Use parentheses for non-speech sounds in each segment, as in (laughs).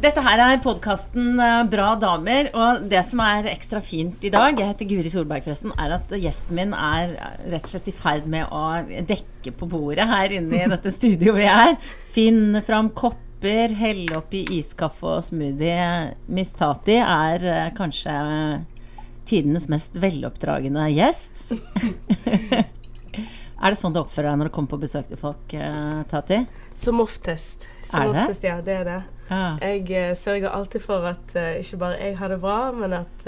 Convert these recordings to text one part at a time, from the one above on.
Dette her er podkasten Bra damer, og det som er ekstra fint i dag, jeg heter Guri Solberg forresten, er at gjesten min er rett og slett i ferd med å dekke på bordet her inne i dette studioet vi er. Finne fram kopper, helle oppi iskaffe og smoothie. Miss Tati er eh, kanskje tidenes mest veloppdragende gjest. (laughs) er det sånn du oppfører deg når du kommer på besøk til folk, uh, Tati? Som oftest. Som Er det? oftest, ja. Det er det. Ja. Jeg uh, sørger alltid for at uh, ikke bare jeg har det bra, men at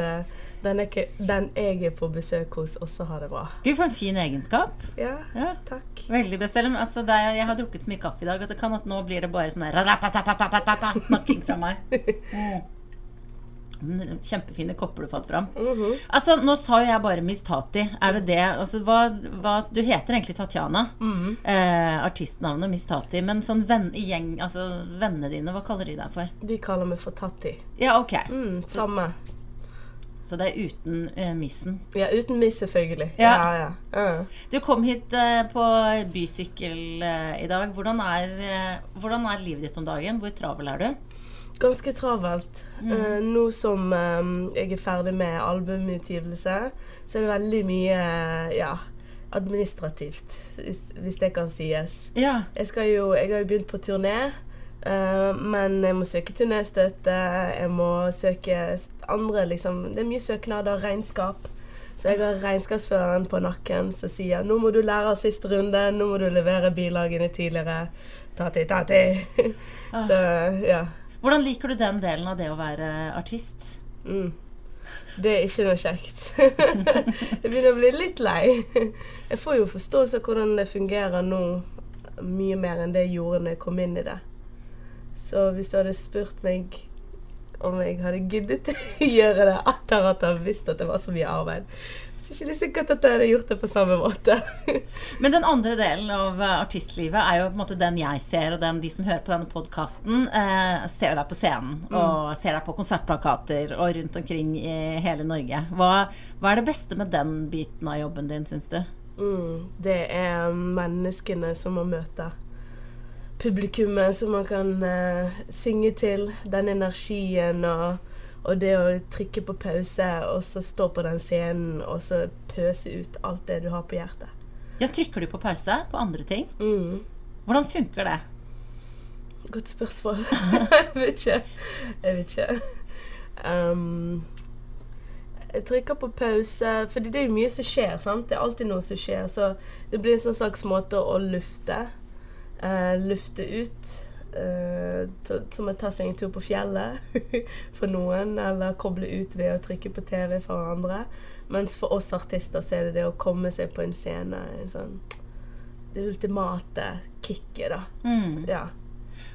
den, ikke, den jeg er på besøk hos, også har det bra. Gud, for en fin egenskap. Ja, Ja. takk. Veldig best. Altså, er, jeg har drukket så mye kaffe i dag at det kan at nå blir det bare sånn snakking fra meg. Mm. Mm, Kjempefine kopper du fant fram. Mhm. Altså, Nå sa jo jeg bare Miss Tati. Er det det? Altså, hva, hva, du heter egentlig Tatjana. Mhm. Eh, artistnavnet Miss Tati. Men sånn venn, gjeng, altså vennene dine, hva kaller de deg for? De kaller meg for Tatti. Ja, ok. Mm, samme. Så det er uten uh, missen. Ja, uten miss, selvfølgelig. Ja. Ja, ja. Uh. Du kom hit uh, på bysykkel eh, i dag. Hvordan er, hvordan er livet ditt om dagen? Hvor travel er du? Ganske travelt. Eh, nå som um, jeg er ferdig med albumutgivelse, så er det veldig mye ja, administrativt, hvis, det kan sies. Ja. Jeg, skal jo, jeg har jo begynt på turné, Uh, men jeg må søke turnéstøtte. Jeg må søke andre liksom Det er mye søknader, regnskap. Så jeg har regnskapsføreren på nakken som sier 'Nå må du lære av siste runde. Nå må du levere bilagene tidligere.' Tati, tati. Så ja. Hvordan liker du den delen av det å være artist? Mm. Det er ikke noe kjekt. (laughs) jeg begynner å bli litt lei. Jeg får jo forståelse av hvordan det fungerer nå, mye mer enn det jeg gjorde når jeg kom inn i det. Så hvis du hadde spurt meg om jeg hadde giddet (laughs) å gjøre det etter at jeg visste at det var så mye arbeid, så ikke det er sikkert at jeg hadde gjort det på samme måte. (laughs) Men den andre delen av eh, artistlivet er jo på en måte den jeg ser, og den de som hører på denne podkasten, eh, ser deg på scenen og ser deg på konsertplakater og rundt omkring i hele Norge. Hva, hva er det beste med den biten av jobben din, syns du? Mm, det er menneskene som man møter. Publikummet som man kan eh, synge til. Den energien og, og det å trykke på pause og så stå på den scenen og så pøse ut alt det du har på hjertet. Ja, Trykker du på pause på andre ting? Mm. Hvordan funker det? Godt spørsmål. (laughs) jeg vet ikke. Jeg vet ikke. Um, jeg trykker på pause, fordi det er jo mye som skjer. sant? Det er alltid noe som skjer. Så det blir en sånn slags måte å lufte. Uh, lufte ut. Eh, to- som å ta seg en tur på fjellet (laughs) for noen, eller koble ut ved å trykke på TV for andre. Mens for oss artister så er det det å komme seg på en scene. En sånn, det ultimate kicket, da. Mm. Ja.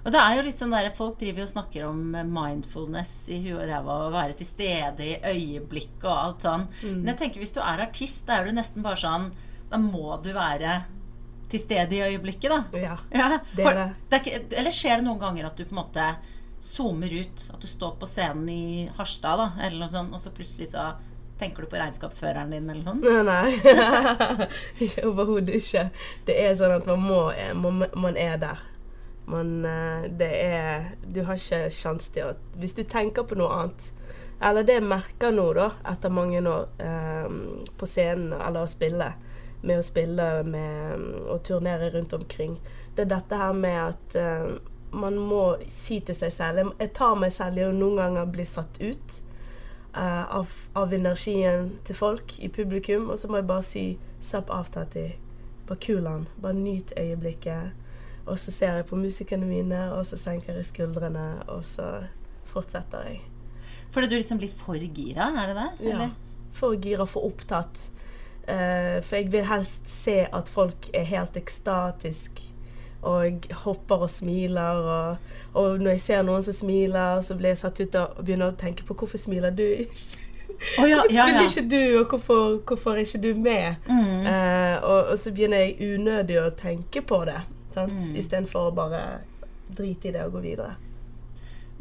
Og det er jo litt sånn der, Folk driver og snakker om mindfulness i huet og ræva, å være til stede i øyeblikket og alt sånn. Men jeg tenker hvis du er artist, da er du nesten bare sånn Da må du være til stede i øyeblikket, da. ja. Ja, Det er det. er ikke, eller skjer det noen ganger at du på en måte zoomer ut? At du står på scenen i Harstad, da, eller noe sånt, og så plutselig så tenker du på regnskapsføreren din, eller sånn? Nei, nei. (laughs) Overhodet ikke. Det er sånn at man må man, man er der. Man eh, Det er Du har ikke sjanse til å Hvis du tenker på noe annet Eller det jeg merker nå, da, etter mange år eh, på scenen, eller å spille Med å spille med og turnere rundt omkring, det er dette her med at uh, man må si til seg selv Jeg, tar meg selv i å noen ganger bli satt ut uh, av, av energien til folk i publikum. Og så må jeg bare si slapp av, Tati. Bare kul han. Bare nyt øyeblikket. Og så ser jeg på musikerne mine, og så senker jeg skuldrene, og så fortsetter jeg. Fordi du liksom blir for gira, er det det? Ja. For gira, for opptatt. Eh, for jeg vil helst se at folk er helt ekstatisk og hopper og smiler. Og, og når jeg ser noen som smiler, så blir jeg satt ut og begynner å tenke på hvorfor smiler du Oh, ja, (laughs) Hvorfor ja, ja. ikke du, og hvorfor, hvorfor er ikke du med? Mm. Uh, og, og så begynner jeg unødig å tenke på det, sant? Mm. istedenfor å bare drite i det og gå videre.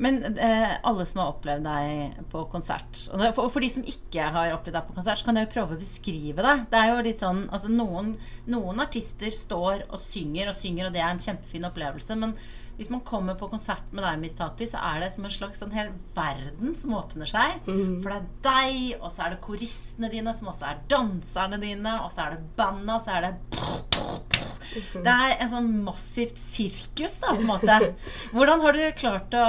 Men eh, alle som har opplevd deg på konsert Og for, for, for de som ikke har opplevd deg på konsert, så kan jeg jo prøve å beskrive deg. Det er jo litt sånn altså noen, noen artister står og synger og synger, og det er en kjempefin opplevelse. Men, hvis man kommer på konsert med deg, Miss Tati, så er det som en slags sånn hel verden som åpner seg. For det er deg, og så er det koristene dine, som også er danserne dine, og så er det banda, og så er det Det er en sånn massivt sirkus, da, på en måte. Hvordan har du klart å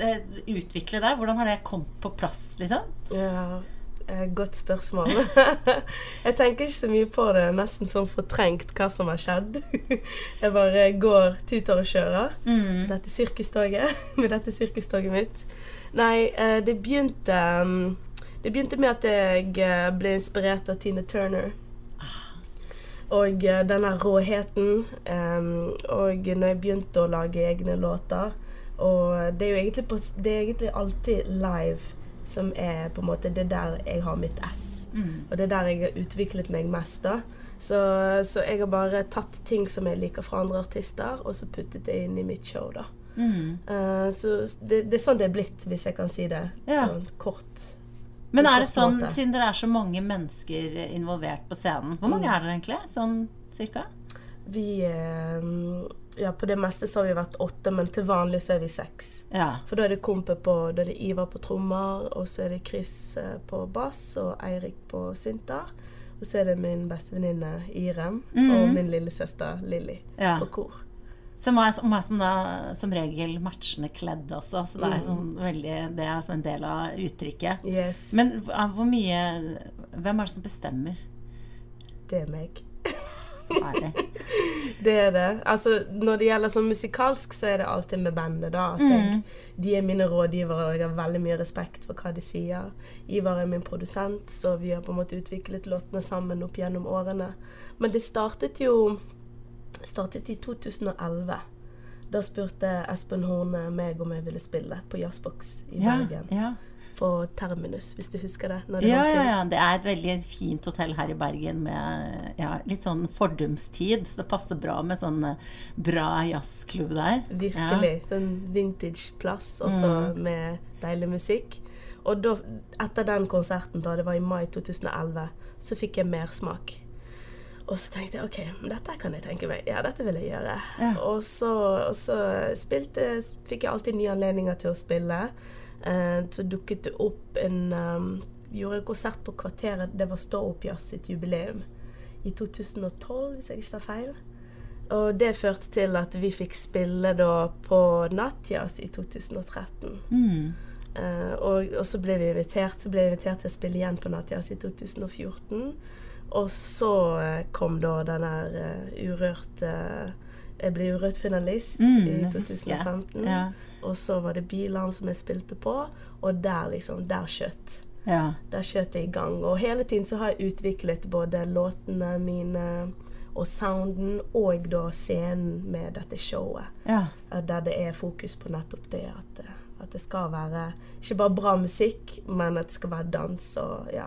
eh, utvikle det? Hvordan har det kommet på plass, liksom? Ja, eh, godt spørsmål. (laughs) jeg tenker ikke så mye på det. Nesten sånn fortrengt hva som har skjedd. (laughs) jeg bare går, tuter og kjører. Mm. Dette sirkustoget. (laughs) Med dette sirkustoget mitt. Nei, eh, det begynte mm, Det begynte med at jeg ble inspirert av Tina Turner. Og eh, denne råheten. em, og når jeg begynte å lage egne låter Og det er jo egentlig, på, det er egentlig alltid live som er på en måte det der jeg har mitt ess. Mm. Og det er der jeg har utviklet meg mest. da. Så, så jeg har bare tatt ting som jeg liker fra andre artister, og så puttet det inn i mitt show. da. Mm. Uh, så det, det er sånn det er blitt, hvis jeg kan si det Ja. sånn kort. Men er det sånn, måte. siden dere er så mange mennesker involvert på scenen Hvor mange er dere egentlig? Sånn cirka? Vi eh, Ja, på det meste så har vi vært åtte, men til vanlig så er vi seks. Ja. For da er det kompe på Da er det Ivar på trommer, og så er det Chris eh, på bass og Eirik på synter. Og så er det min bestevenninne Irem og min lillesøster Lilly. Ja. på kor. Som er, som er som, da, som regel matchende kledd også. Så det er, Mm. sånn veldig, det er altså en del av uttrykket. Yes, Men hvor mye Hvem er det som bestemmer? det er meg. Så ærlig. (laughs) Det er det. Altså, når det gjelder sånn musikalsk, så er det alltid med bandet, da. At Mm. jeg, de er mine rådgivere, og jeg har veldig mye respekt for hva de sier. Ivar er min produsent, så vi har på en måte utviklet låtene sammen opp gjennom årene. Men det startet jo startet i 2011. Da spurte Espen Horne meg om jeg ville spille på Jazzbox i Ja, Bergen. ja. På Terminus, hvis du husker det. Det Ja, ja, ja. Det er et veldig fint hotell her i Bergen med ja, litt sånn fordumstid. Så det passer bra med sånn eh, bra jazzklubb der. Virkelig. En vintage-plass, også Mm. med deilig musikk. Og da, etter den konserten, da det var i mai 2011, så fikk jeg mersmak. Og så tenkte jeg OK, dette kan jeg tenke meg. Ja, dette vil jeg gjøre. Ja. Og så, og så spilte, fikk jeg alltid nye anledninger til å spille. Eh, så dukket det opp en um, Vi gjorde en konsert på Kvarteret. Det var Stå opp-jazz sitt jubileum i 2012, hvis jeg ikke tar feil. Og det førte til at vi fikk spille da på Nattjazz i 2013. Mm. Eh, og, og så ble vi invitert Så ble jeg invitert til å spille igjen på Nattjazz i 2014. Og så eh, kom da den der eh, Urørt eh, Jeg ble Urørt-finalist Mm, i det husker jeg. 2015. Ja. Og så var det Biland som jeg spilte på, og der liksom Der skjøt. ja. Der skjøt jeg i gang. Og hele tiden så har jeg utviklet både låtene mine og sounden, og da scenen med dette showet. ja. Der det er fokus på nettopp det at, at det skal være ikke bare bra musikk, men at det skal være dans og ja.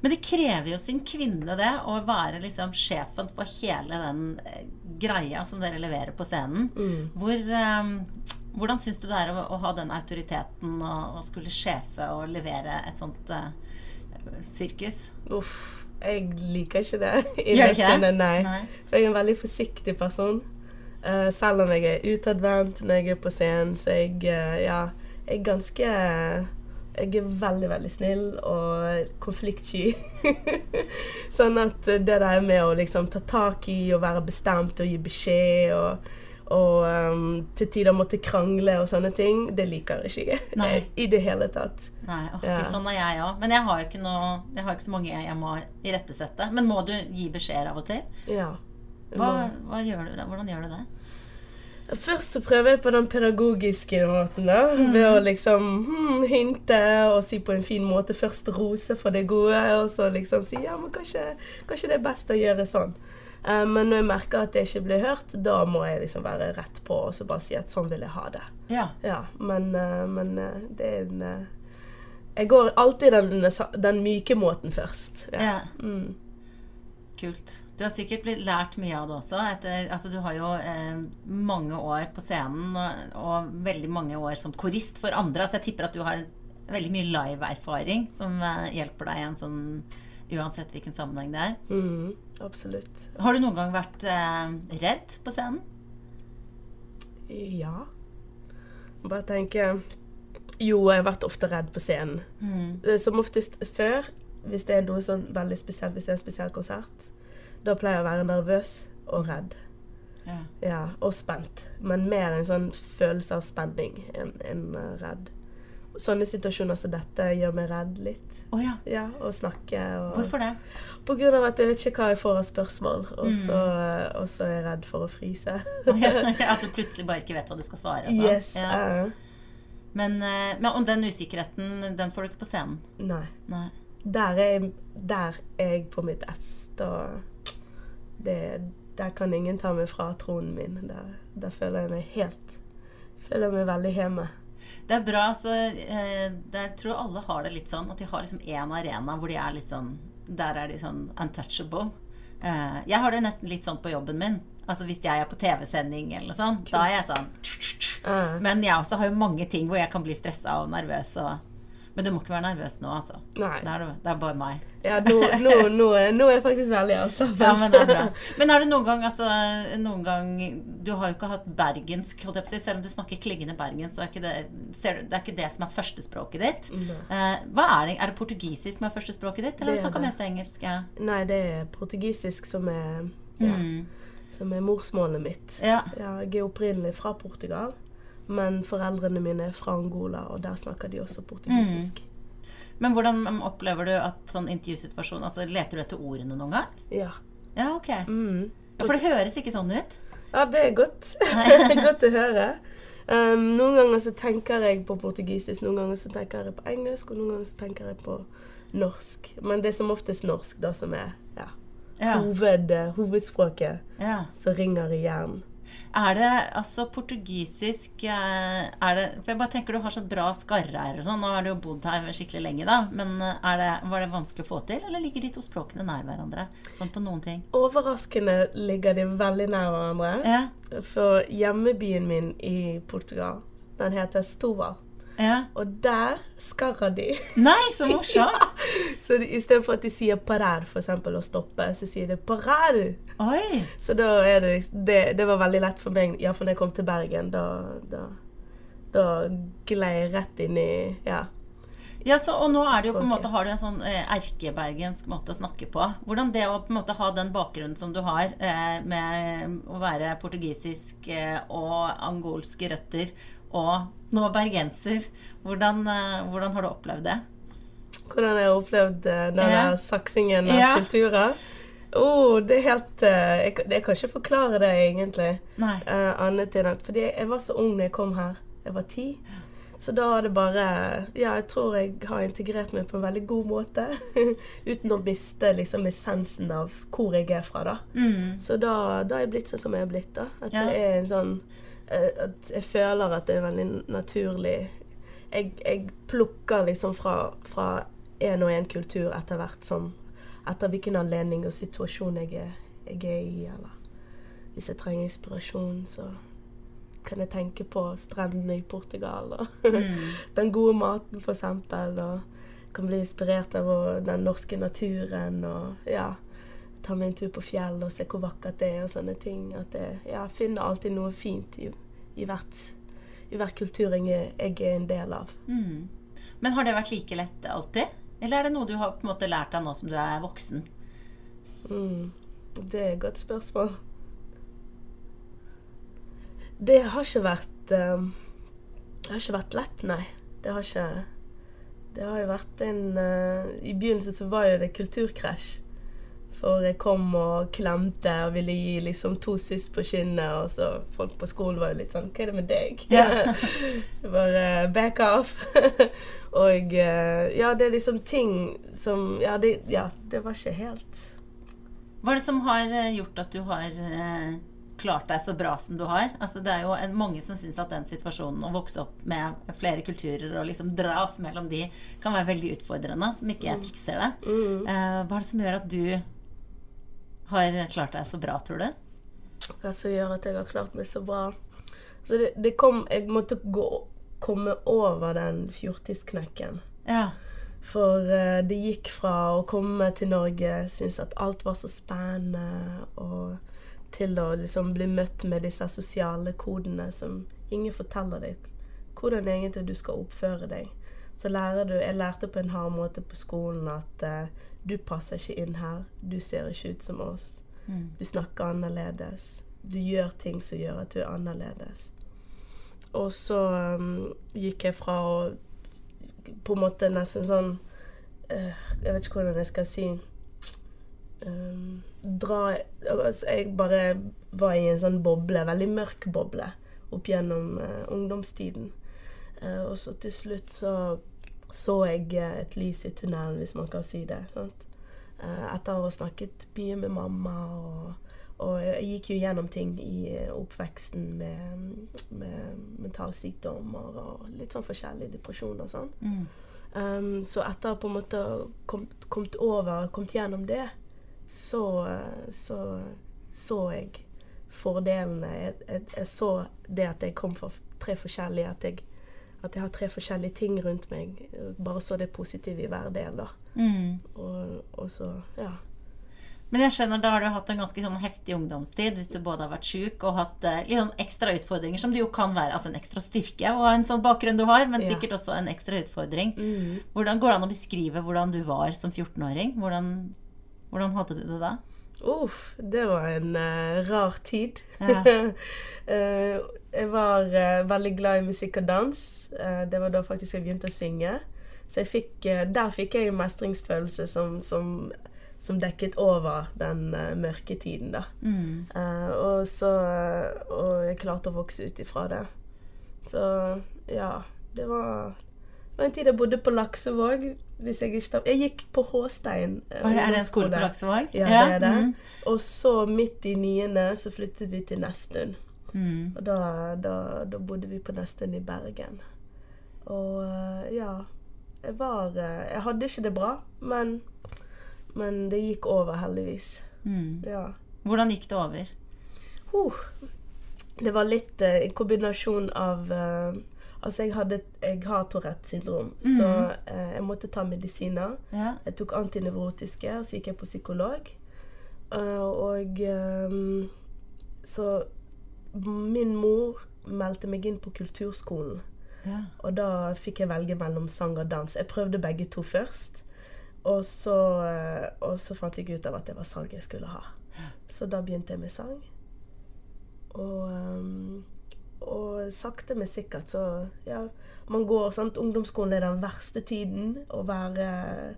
Men det krever jo sin kvinne, det, å være liksom sjefen for hele den eh, greia som dere leverer på scenen. Hvor, um, hvordan syns du det er å, å ha den autoriteten og, og skulle sjefe og levere et sånt uh, sirkus? Uff. Jeg liker ikke det. (laughs) Gjør du ikke det? Nei. Nei. For jeg er en veldig forsiktig person. Uh, selv om jeg er utadvendt når jeg er på scenen, så jeg, uh, ja, jeg er ganske Jeg er veldig, veldig snill og konfliktsky. (laughs) sånn at det der med å liksom ta tak i og være bestemt og gi beskjed og, og um, til tider måtte krangle og sånne ting, det liker ikke jeg Nei. (laughs) i det hele tatt. Nei, orker, Ja. Sånn er jeg òg. Men jeg har ikke, noe, jeg har ikke så mange jeg må irettesette. Men må du gi beskjeder av og til? Ja. Hva, hva gjør du da? Hvordan gjør du det? Først så prøver jeg på den pedagogiske måten, da. Ved å liksom hmm, hinte og si på en fin måte. Først rose for det gode, og så liksom si ja, men kanskje, kanskje det er best å gjøre sånn. Uh, men når jeg merker at det ikke blir hørt, da må jeg liksom være rett på og så bare si at sånn vil jeg ha det. Ja. Ja, men, uh, men uh, det er en Jeg går alltid den, den myke måten først. Ja. ja. Mm. Kult. Du har sikkert blitt lært mye av det også. Etter, altså, du har jo eh, mange år på scenen og, og veldig mange år som korist for andre. Så jeg tipper at du har veldig mye live-erfaring som eh, hjelper deg i en sånn Uansett hvilken sammenheng det er. Mm, absolutt. Har du noen gang vært eh, redd på scenen? Ja. Bare tenke Jo, jeg har vært ofte redd på scenen. Mm. Som oftest før, hvis det er noe sånn veldig spesielt, hvis det er en spesiell konsert. Da pleier jeg å være nervøs og redd. Ja. Ja, og spent. Men mer en sånn følelse av spenning enn en, eh, redd. Sånne situasjoner som dette gjør meg redd litt. Å ja. Ja, og snakke og Hvorfor det? På grunn av at jeg vet ikke hva jeg får av spørsmål, og Mm. så, og så er jeg redd for å fryse. (laughs) oh, ja, At du plutselig bare ikke vet hva du skal svare? og sånn. Yes. Ja. Uh. Men, eh, men om den usikkerheten, den får du ikke på scenen? nei. Nei. Der er, jeg, der er jeg på mitt ess. Da det, Der kan ingen ta meg fra tronen min. Der, der føler jeg meg helt Føler jeg meg veldig hjemme. Det er bra. Så, eh, det, jeg tror alle har det litt sånn at de har liksom én arena hvor de er litt sånn Der er de sånn untouchable. Eh, jeg har det nesten litt sånn på jobben min. Altså Hvis jeg er på TV-sending eller noe sånt, da er jeg sånn Eh, Men jeg også har jo mange ting hvor jeg kan bli stressa og nervøs. Og, men du må ikke være nervøs nå, altså. nei. Det er, det, er bare meg. Ja, nå, nå, nå, nå er jeg faktisk veldig avslappet. Ja, men det er bra. Men er det noen gang, altså noen gang Du har jo ikke hatt bergensk, holdt jeg på å si. Selv om du snakker klingende bergensk, så er ikke det, ser det er ikke det som er førstespråket ditt. Eh, hva er det? Er det portugisisk som er førstespråket ditt, eller er snakker du det. mest engelsk? Ja. Nei, det er portugisisk som er, ja, Mm. som er morsmålet mitt. ja. Ja, jeg er opprinnelig fra Portugal, men foreldrene mine er fra Angola, og der snakker de også portugisisk. Men hvordan opplever du at sånn intervjusituasjon altså Leter du etter ordene noen gang? Ja. Ja, ok. Mm. Ja, for det høres ikke sånn ut. Ja, det er godt. (laughs) (laughs) godt å høre. Um, noen ganger så tenker jeg på portugisisk, noen ganger så tenker jeg på engelsk, og noen ganger så tenker jeg på norsk. Men det er som oftest norsk da som er ja, Ja. hoved, eh, hovedspråket ja. som ringer i hjernen. Er det altså portugisisk eh, er det, For jeg bare tenker du har så bra skarre-r og sånn. Nå har du jo bodd her skikkelig lenge, da. Men eh, det, var det vanskelig å få til, eller ligger de to språkene nær hverandre? Sånn på noen ting. Overraskende ligger de veldig nær hverandre. Ja. For hjemmebyen min i Portugal, den heter Stovar. Ja. Og der skarra de. Nei, så morsomt! (laughs) Så de, istedenfor at de sier 'parer' for eksempel, å stoppe, så sier de 'parer'. Oi! Så da er det Det, det var veldig lett for meg, iallfall da jeg kom til Bergen. Da, da, da glei jeg rett inn i Ja. Ja, så, og nå er det jo på en måte, har du en sånn eh, erkebergensk måte å snakke på. Hvordan det å på en måte ha den bakgrunnen som du har, eh, med å være portugisisk eh, og angolske røtter, og nå bergenser, hvordan, eh, hvordan har du opplevd det? Hvordan jeg har opplevd denne den Ja. saksingen av Ja. kulturer. Oh, det er helt eh, jeg, jeg kan ikke forklare det, egentlig. Nei. Eh, annet enn at Fordi jeg var så ung da jeg kom her. Jeg var ti. Så da har det bare Ja, jeg tror jeg har integrert meg på en veldig god måte. (laughs) Uten å miste liksom essensen av hvor jeg er fra, da. Mm. Så da, da er jeg blitt sånn som jeg er blitt, da. At Ja. det er en sånn eh, At jeg føler at det er veldig naturlig Jeg, jeg plukker liksom fra, fra en og en kultur etter hvert som Etter hvilken anledning og situasjon jeg er, jeg er i, eller hvis jeg trenger inspirasjon, så kan jeg tenke på strendene i Portugal og Mm. (laughs) den gode maten, for eksempel. Og kan bli inspirert av den norske naturen og ja, ta meg en tur på fjellet og se hvor vakkert det er og sånne ting. At jeg ja, finner alltid noe fint i, i, hvert, i hver kultur jeg jeg er en del av. Mm. Men har det vært like lett alltid? Eller er det noe du har på en måte lært deg nå som du er voksen? Mm. Det er et godt spørsmål. Det har ikke vært um, Det har ikke vært lett, nei. Det har ikke Det har jo vært en uh, I begynnelsen så var jo det kulturkrasj. For jeg kom og klemte og ville gi liksom to suss på kinnet, og så folk på skolen var jo litt sånn Hva er det med deg? Yeah. (laughs) Bare back off. (laughs) og uh, ja, det er liksom ting som Ja, det, ja, det var ikke helt Hva er det som har eh, gjort at du har uh, klart deg så bra som du har? Altså, det er jo en, mange som syns at den situasjonen å vokse opp med flere kulturer og liksom dras mellom de, kan være veldig utfordrende, som ikke fikser det. mm. Eh, hva er det som gjør at du har klart deg så bra, tror du? hva som gjør at jeg har klart meg så bra. Så det, det kom Jeg måtte gå, komme over den fjortisknekken. Ja. For eh, det gikk fra å komme til Norge, synes at alt var så spennende, og til å liksom bli møtt med disse sosiale kodene som ingen forteller deg hvordan egentlig du skal oppføre deg. Så lærer du Jeg lærte på en hard måte på skolen at eh, du passer ikke inn her. Du ser ikke ut som oss. Mm. Du snakker annerledes. Du gjør ting som gjør at du er annerledes. Og så um, gikk jeg fra å på en måte nesten sånn uh, Jeg vet ikke hvordan jeg skal si um, Dra altså, Jeg bare var i en sånn boble, veldig mørk boble, opp gjennom uh, ungdomstiden. Uh, og så til slutt så så jeg eh, et lys i tunnelen, hvis man kan si det. Sant? Eh, etter å ha snakket mye med mamma og og jeg gikk jo gjennom ting i eh, oppveksten med, med mentalsykdommer og litt sånn forskjellig depresjon og sånn. Mm. Um, så etter å på en måte kommet, kommet over, kommet gjennom det, så så, så jeg fordelene. Jeg, jeg, jeg, så det at jeg kom fra tre forskjellige at jeg, at jeg har tre forskjellige ting rundt meg. Bare så det positive i hver del, da. Mm. Og, og så, ja. Men jeg skjønner, da har du hatt en ganske sånn heftig ungdomstid hvis du både har vært sjuk og hatt eh, litt sånn ekstra utfordringer, som det jo kan være. Altså en ekstra styrke og en sånn bakgrunn du har, men Ja. sikkert også en ekstra utfordring. Mm. Hvordan Går det an å beskrive hvordan du var som 14-åring? Hvordan, hvordan hadde du det da? Uff, det var en uh, rar tid. Ja. uh, (laughs) jeg var uh, veldig glad i musikk og dans. Det var da faktisk jeg begynte å synge. Så fikk, der fikk jeg en mestringsfølelse som, som, som dekket over den mørke tiden, da. Mm. Og så Og jeg klarte å vokse ut ifra det. Så ja, det var det var en tid jeg bodde på Laksevåg. Hvis jeg ikke tar Jeg gikk på Håstein. eh, er det en skole på. Laksevåg? Ja, det er det. Mm. Og så midt i niende så flyttet vi til Nesttun. Mm. Og da, da, da bodde vi på Nesttun i Bergen. Og eh, ja Jeg var eh, Jeg hadde ikke det bra, men, men det gikk over, heldigvis. Mm. Ja. Hvordan gikk det over? Huh. Det var litt en kombinasjon av eh, Altså, jeg, hadde, jeg har Tourettes syndrom, så eh, jeg måtte ta medisiner. Ja. Jeg tok antinevrotiske, og så gikk jeg på psykolog. Uh, og um, så min mor meldte meg inn på kulturskolen. ja. Og da fikk jeg velge mellom sang og dans. Jeg prøvde begge to først. Og så, eh, og så fant jeg ut av at det var sang jeg skulle ha. Så da begynte jeg med sang. Og, ehm, og sakte, men sikkert så Ja, man går sant? Ungdomsskolen er den verste tiden å være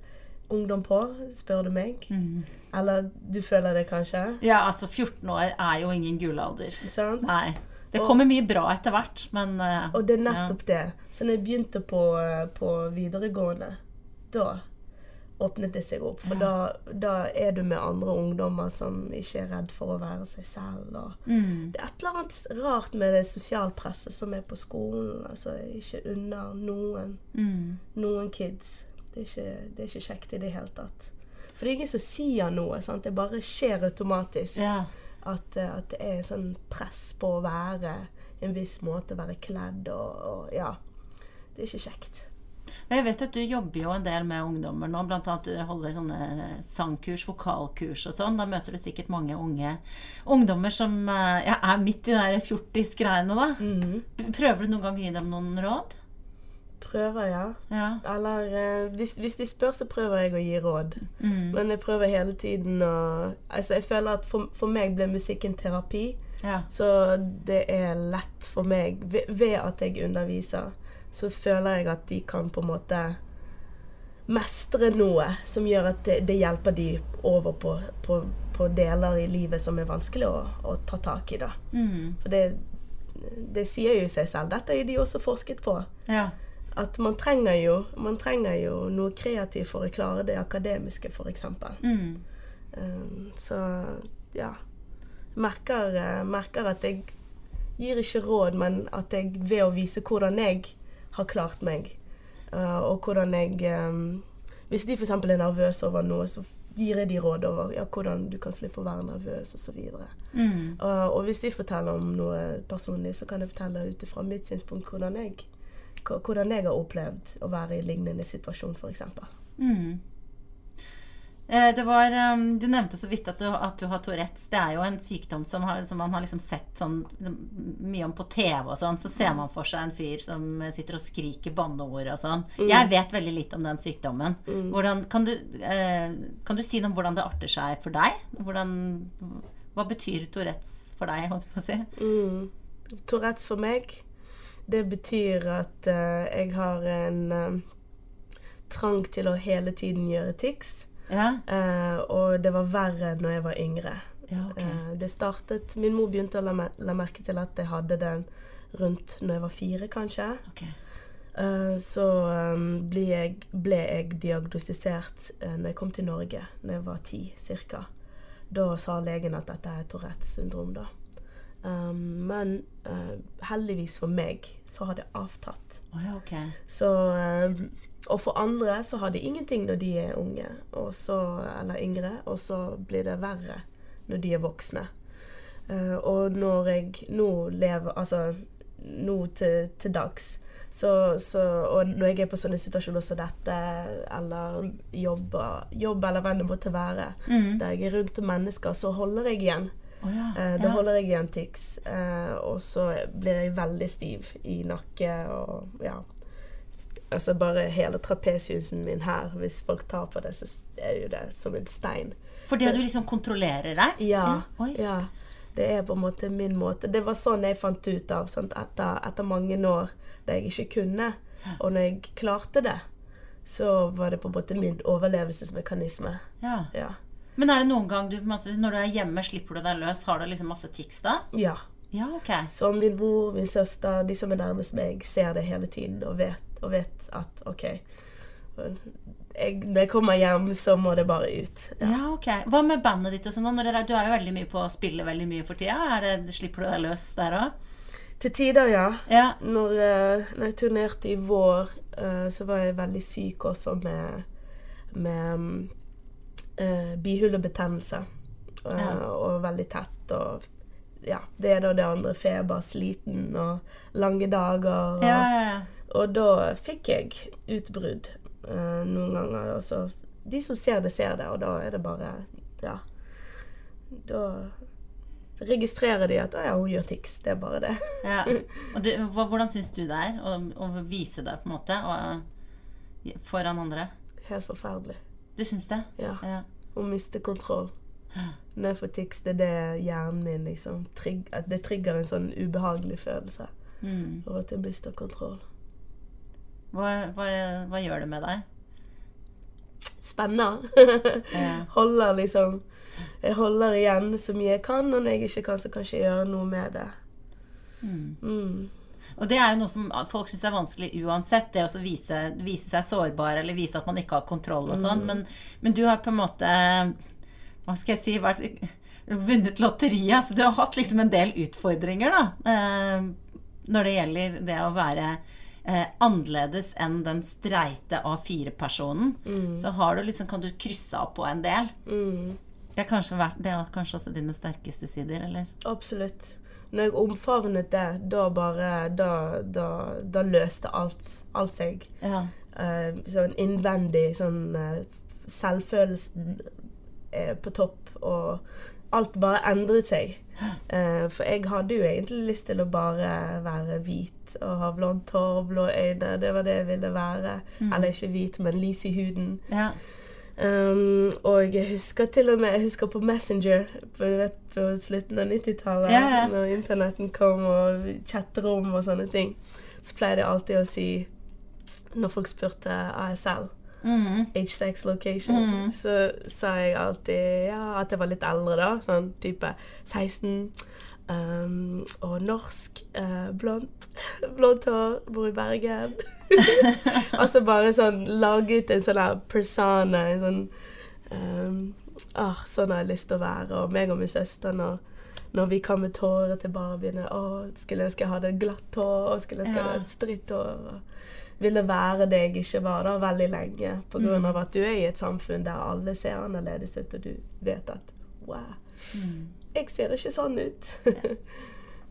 ungdom på, spør du meg. Mm. Eller du føler det kanskje? ja, altså 14 år er jo ingen gullalder. Sant? Nei. Det Og- kommer mye bra etter hvert, men uh, Og det er nettopp det. Så når jeg begynte på, eh, på videregående, da åpnet det seg opp. For da, da er du med andre ungdommer som ikke er redd for å være seg selv. Mm. det er et eller annet rart med det sosialpresset som er på skolen. Altså ikke under noen, Mm. noen kids. Det er, ikke, det er ikke kjekt i det hele tatt. For det er ingen som sier noe. Sant? Det bare skjer automatisk. ja. At, eh, at det er sånn press på å være en viss måte, være kledd og, og Ja. Det er ikke kjekt. Jeg vet at du jobber jo en del med ungdommer nå, annet du holder sånne sangkurs, vokalkurs og sånn. Da møter du sikkert mange unge ungdommer som eh, ja, er midt i de fjortis-greiene, da. Mhm. Prøver du noen gang å gi dem noen råd? Prøver, ja. Ja. Eller eh, hvis, hvis de spør, så prøver jeg å gi råd. Mm. Men jeg prøver hele tiden å Altså, jeg føler at for, for meg ble musikken terapi. ja. Så det er lett for meg. Ved, ved at jeg underviser, så føler jeg at de kan på en måte mestre noe som gjør at det, det hjelper de over på, på, på deler i livet som er vanskelig å, å ta tak i. da. Mm. For det, det sier jo seg selv. Dette har de også forsket på. ja. At man trenger jo, man trenger jo noe kreativt for å klare det akademiske, f.eks. Mm. Um, så ja. Merker, eh, merker at jeg gir ikke råd, men at jeg ved å vise hvordan jeg har klart meg, Uh, og hvordan jeg um, Hvis de f.eks. er nervøse over noe, så gir jeg de råd over ja, hvordan du kan slippe å være nervøs, osv. Mm. Uh, og hvis de forteller om noe personlig, så kan jeg fortelle ut ifra mitt synspunkt hvordan jeg, hvordan jeg har opplevd å være i lignende situasjon, f.eks. Mm. Eh, Det var, um, du nevnte så vidt at du, at du har Tourettes. Det er jo en sykdom som, har, som man har liksom sett sånn mye om på TV og sånn. Så ser man for seg en fyr som sitter og skriker banneord og sånn. Jeg vet veldig litt om den sykdommen. Hvordan, kan, du, eh, kan du si noe om hvordan det arter seg for deg? Hvordan, hva betyr Tourettes for deg? holdt jeg på å si? Mm. Tourettes for meg, det betyr at eh, jeg har en eh, trang til å hele tiden gjøre tics. Ja, Eh, og det var verre når jeg var yngre. ja okay. Eh, det startet Min mor begynte å la, mer- la merke til at jeg hadde den rundt når jeg var fire, kanskje. Okay. Eh, så um, ble, jeg, ble jeg diagnostisert uh, når jeg kom til Norge, når jeg var ti ca. Da sa legen at dette er Tourettes syndrom, da. Um, men uh, heldigvis for meg så har det avtatt. Oh, ja, okay. Så, eh, og for andre så har de ingenting når de er unge, så, eller yngre, og så blir det verre når de er voksne. Uh, og når jeg nå lever Altså nå til, til dags så, så, Og når jeg er på sånne situasjoner som dette, eller jobber, jobb eller hva det måtte være, Mm. der jeg er rundt mennesker, så holder jeg igjen. Oh, ja. Eh, da ja. holder jeg igjen tics. Eh, og så blir jeg veldig stiv i nakke og ja. Altså bare hele trapesiusen min her, hvis folk tar på det, så er jo det som en stein. Fordi du liksom kontrollerer deg? Ja. Oi. ja. Det er på en måte min måte. Det var sånn jeg fant ut av sant? Etter, etter mange år der jeg ikke kunne. Og når jeg klarte det, så var det på en måte min overlevelsesmekanisme. Ja. Ja. Men er det noen gang du Når du er hjemme, slipper du deg løs? Har du liksom masse tics da? ja. Ja, okay. Så min mor, min søster, de som er nærmest meg, ser det hele tiden og vet, og vet at OK jeg, Når jeg kommer hjem, så må det bare ut. Ja. ok. Hva med bandet ditt og sånn? Du er jo veldig mye på å spille veldig mye for tida. Det, slipper du deg løs der òg? Til tider, ja. Ja. Når, eh, når jeg turnerte i vår, eh, så var jeg veldig syk også med, med uh, bihulebetennelse. Ja. Og veldig tett. Og ja, det er da det andre. Feber, sliten og lange dager. Og, Ja, ja, ja. Og da fikk jeg utbrudd uh, noen ganger. Og så De som ser det, ser det, og da er det bare Ja. Da registrerer de at 'Å ja, hun gjør tics'. Det er bare det. (laughs) du, hvordan syns du det er å, å vise det på en måte og, foran andre? Helt forferdelig. Du syns det? Ja. Ja. Å miste kontroll. Når jeg får tics, det er det hjernen min liksom trigg, at Det trigger en sånn ubehagelig følelse Mm. over at jeg mister kontroll. Hva, hva, hva gjør det med deg? Spennende. (laughs) Holder liksom Jeg holder igjen så mye jeg kan, og når jeg ikke kan, så kan jeg gjøre noe med det. Mm. Mm. Og det er jo noe som folk syns er vanskelig uansett, det å vise, vise seg sårbar eller vise at man ikke har kontroll og sånn. Men, men du har på en måte Hva skal jeg si vært, Vunnet lotteriet. Så du har hatt liksom en del utfordringer, da. Eh, når det gjelder det å være eh, annerledes enn den streite A4-personen. Så har du liksom, kan du krysse av på en del. Mm. Det har kanskje vært Det har kanskje også dine sterkeste sider, eller? Absolutt. Når jeg omfavnet det, da bare Da, da, da løste alt, alt seg. Ja. Uh, sånn innvendig sånn uh, Selvfølelsen er på topp, og alt bare endret seg. Eh, for jeg hadde jo egentlig lyst til å bare være hvit og ha blondt hår og blå øyne. Det var det jeg ville være. Eller ikke hvit, men lys i huden. ja. Um, og jeg husker til og med Jeg husker på Messenger på, vet, på slutten av 90-tallet, Ja, ja. når internetten kom og chatterom og sånne ting. Så pleide jeg alltid å si Når folk spurte ASL, Mhm. H-sex location, Mm. så sa jeg alltid ja, at jeg var litt eldre, da. Sånn type 16. Um, og norsk, uh, blondt, (laughs) blondt hår, bor i Bergen. (laughs) og så bare sånn laget en sånn der persona, en sånn um, ah, Sånn har jeg lyst til å være. Og meg og min søster, når, når vi med tårer til barbiene Å, skulle ønske jeg hadde glatt hår, og skulle ønske jeg Ja. hadde stritt hår. Og ville være det jeg ikke var da, veldig lenge. På grunn Mm. av at du er i et samfunn der alle ser annerledes ut, og du vet at wow, Mm. jeg ser ikke sånn ut. (laughs)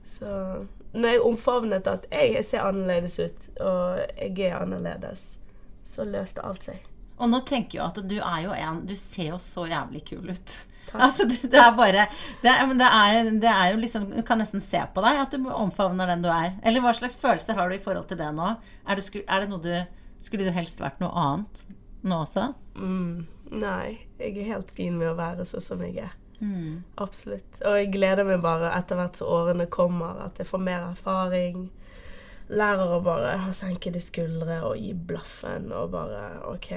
Så når jeg omfavnet at jeg ser annerledes ut, og jeg er annerledes, så løste alt seg. Og nå tenker jeg at du er jo en Du ser jo så jævlig kul ut. Altså, det det er bare det er, men det er, det er jo liksom Du kan nesten se på deg at du omfavner den du er. Eller hva slags følelser har du i forhold til det nå? Er det, er det noe du Skulle du helst vært noe annet nå også? Mm, nei, jeg er helt fin med å være sånn som jeg er. Mm. Absolutt. Og jeg gleder meg bare etter hvert som årene kommer, at jeg får mer erfaring. Lærer å bare senke de skuldre og gi blaffen og bare OK.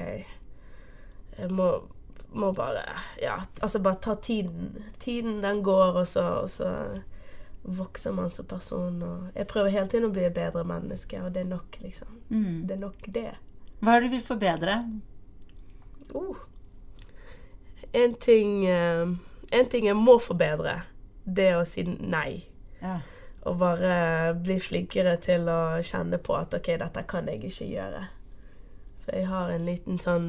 Jeg må, må bare Ja, altså bare ta tiden. Tiden, den går, og så, og så vokser man som person. Og jeg prøver hele tiden å bli et bedre menneske, og det er nok, liksom. Mm. Det er nok det. Hva er det du vil forbedre? Oh. En ting eh, En ting jeg må forbedre, det er å si nei. Ja. Og bare bli flinkere til å kjenne på at OK, dette kan jeg ikke gjøre. For jeg har en liten sånn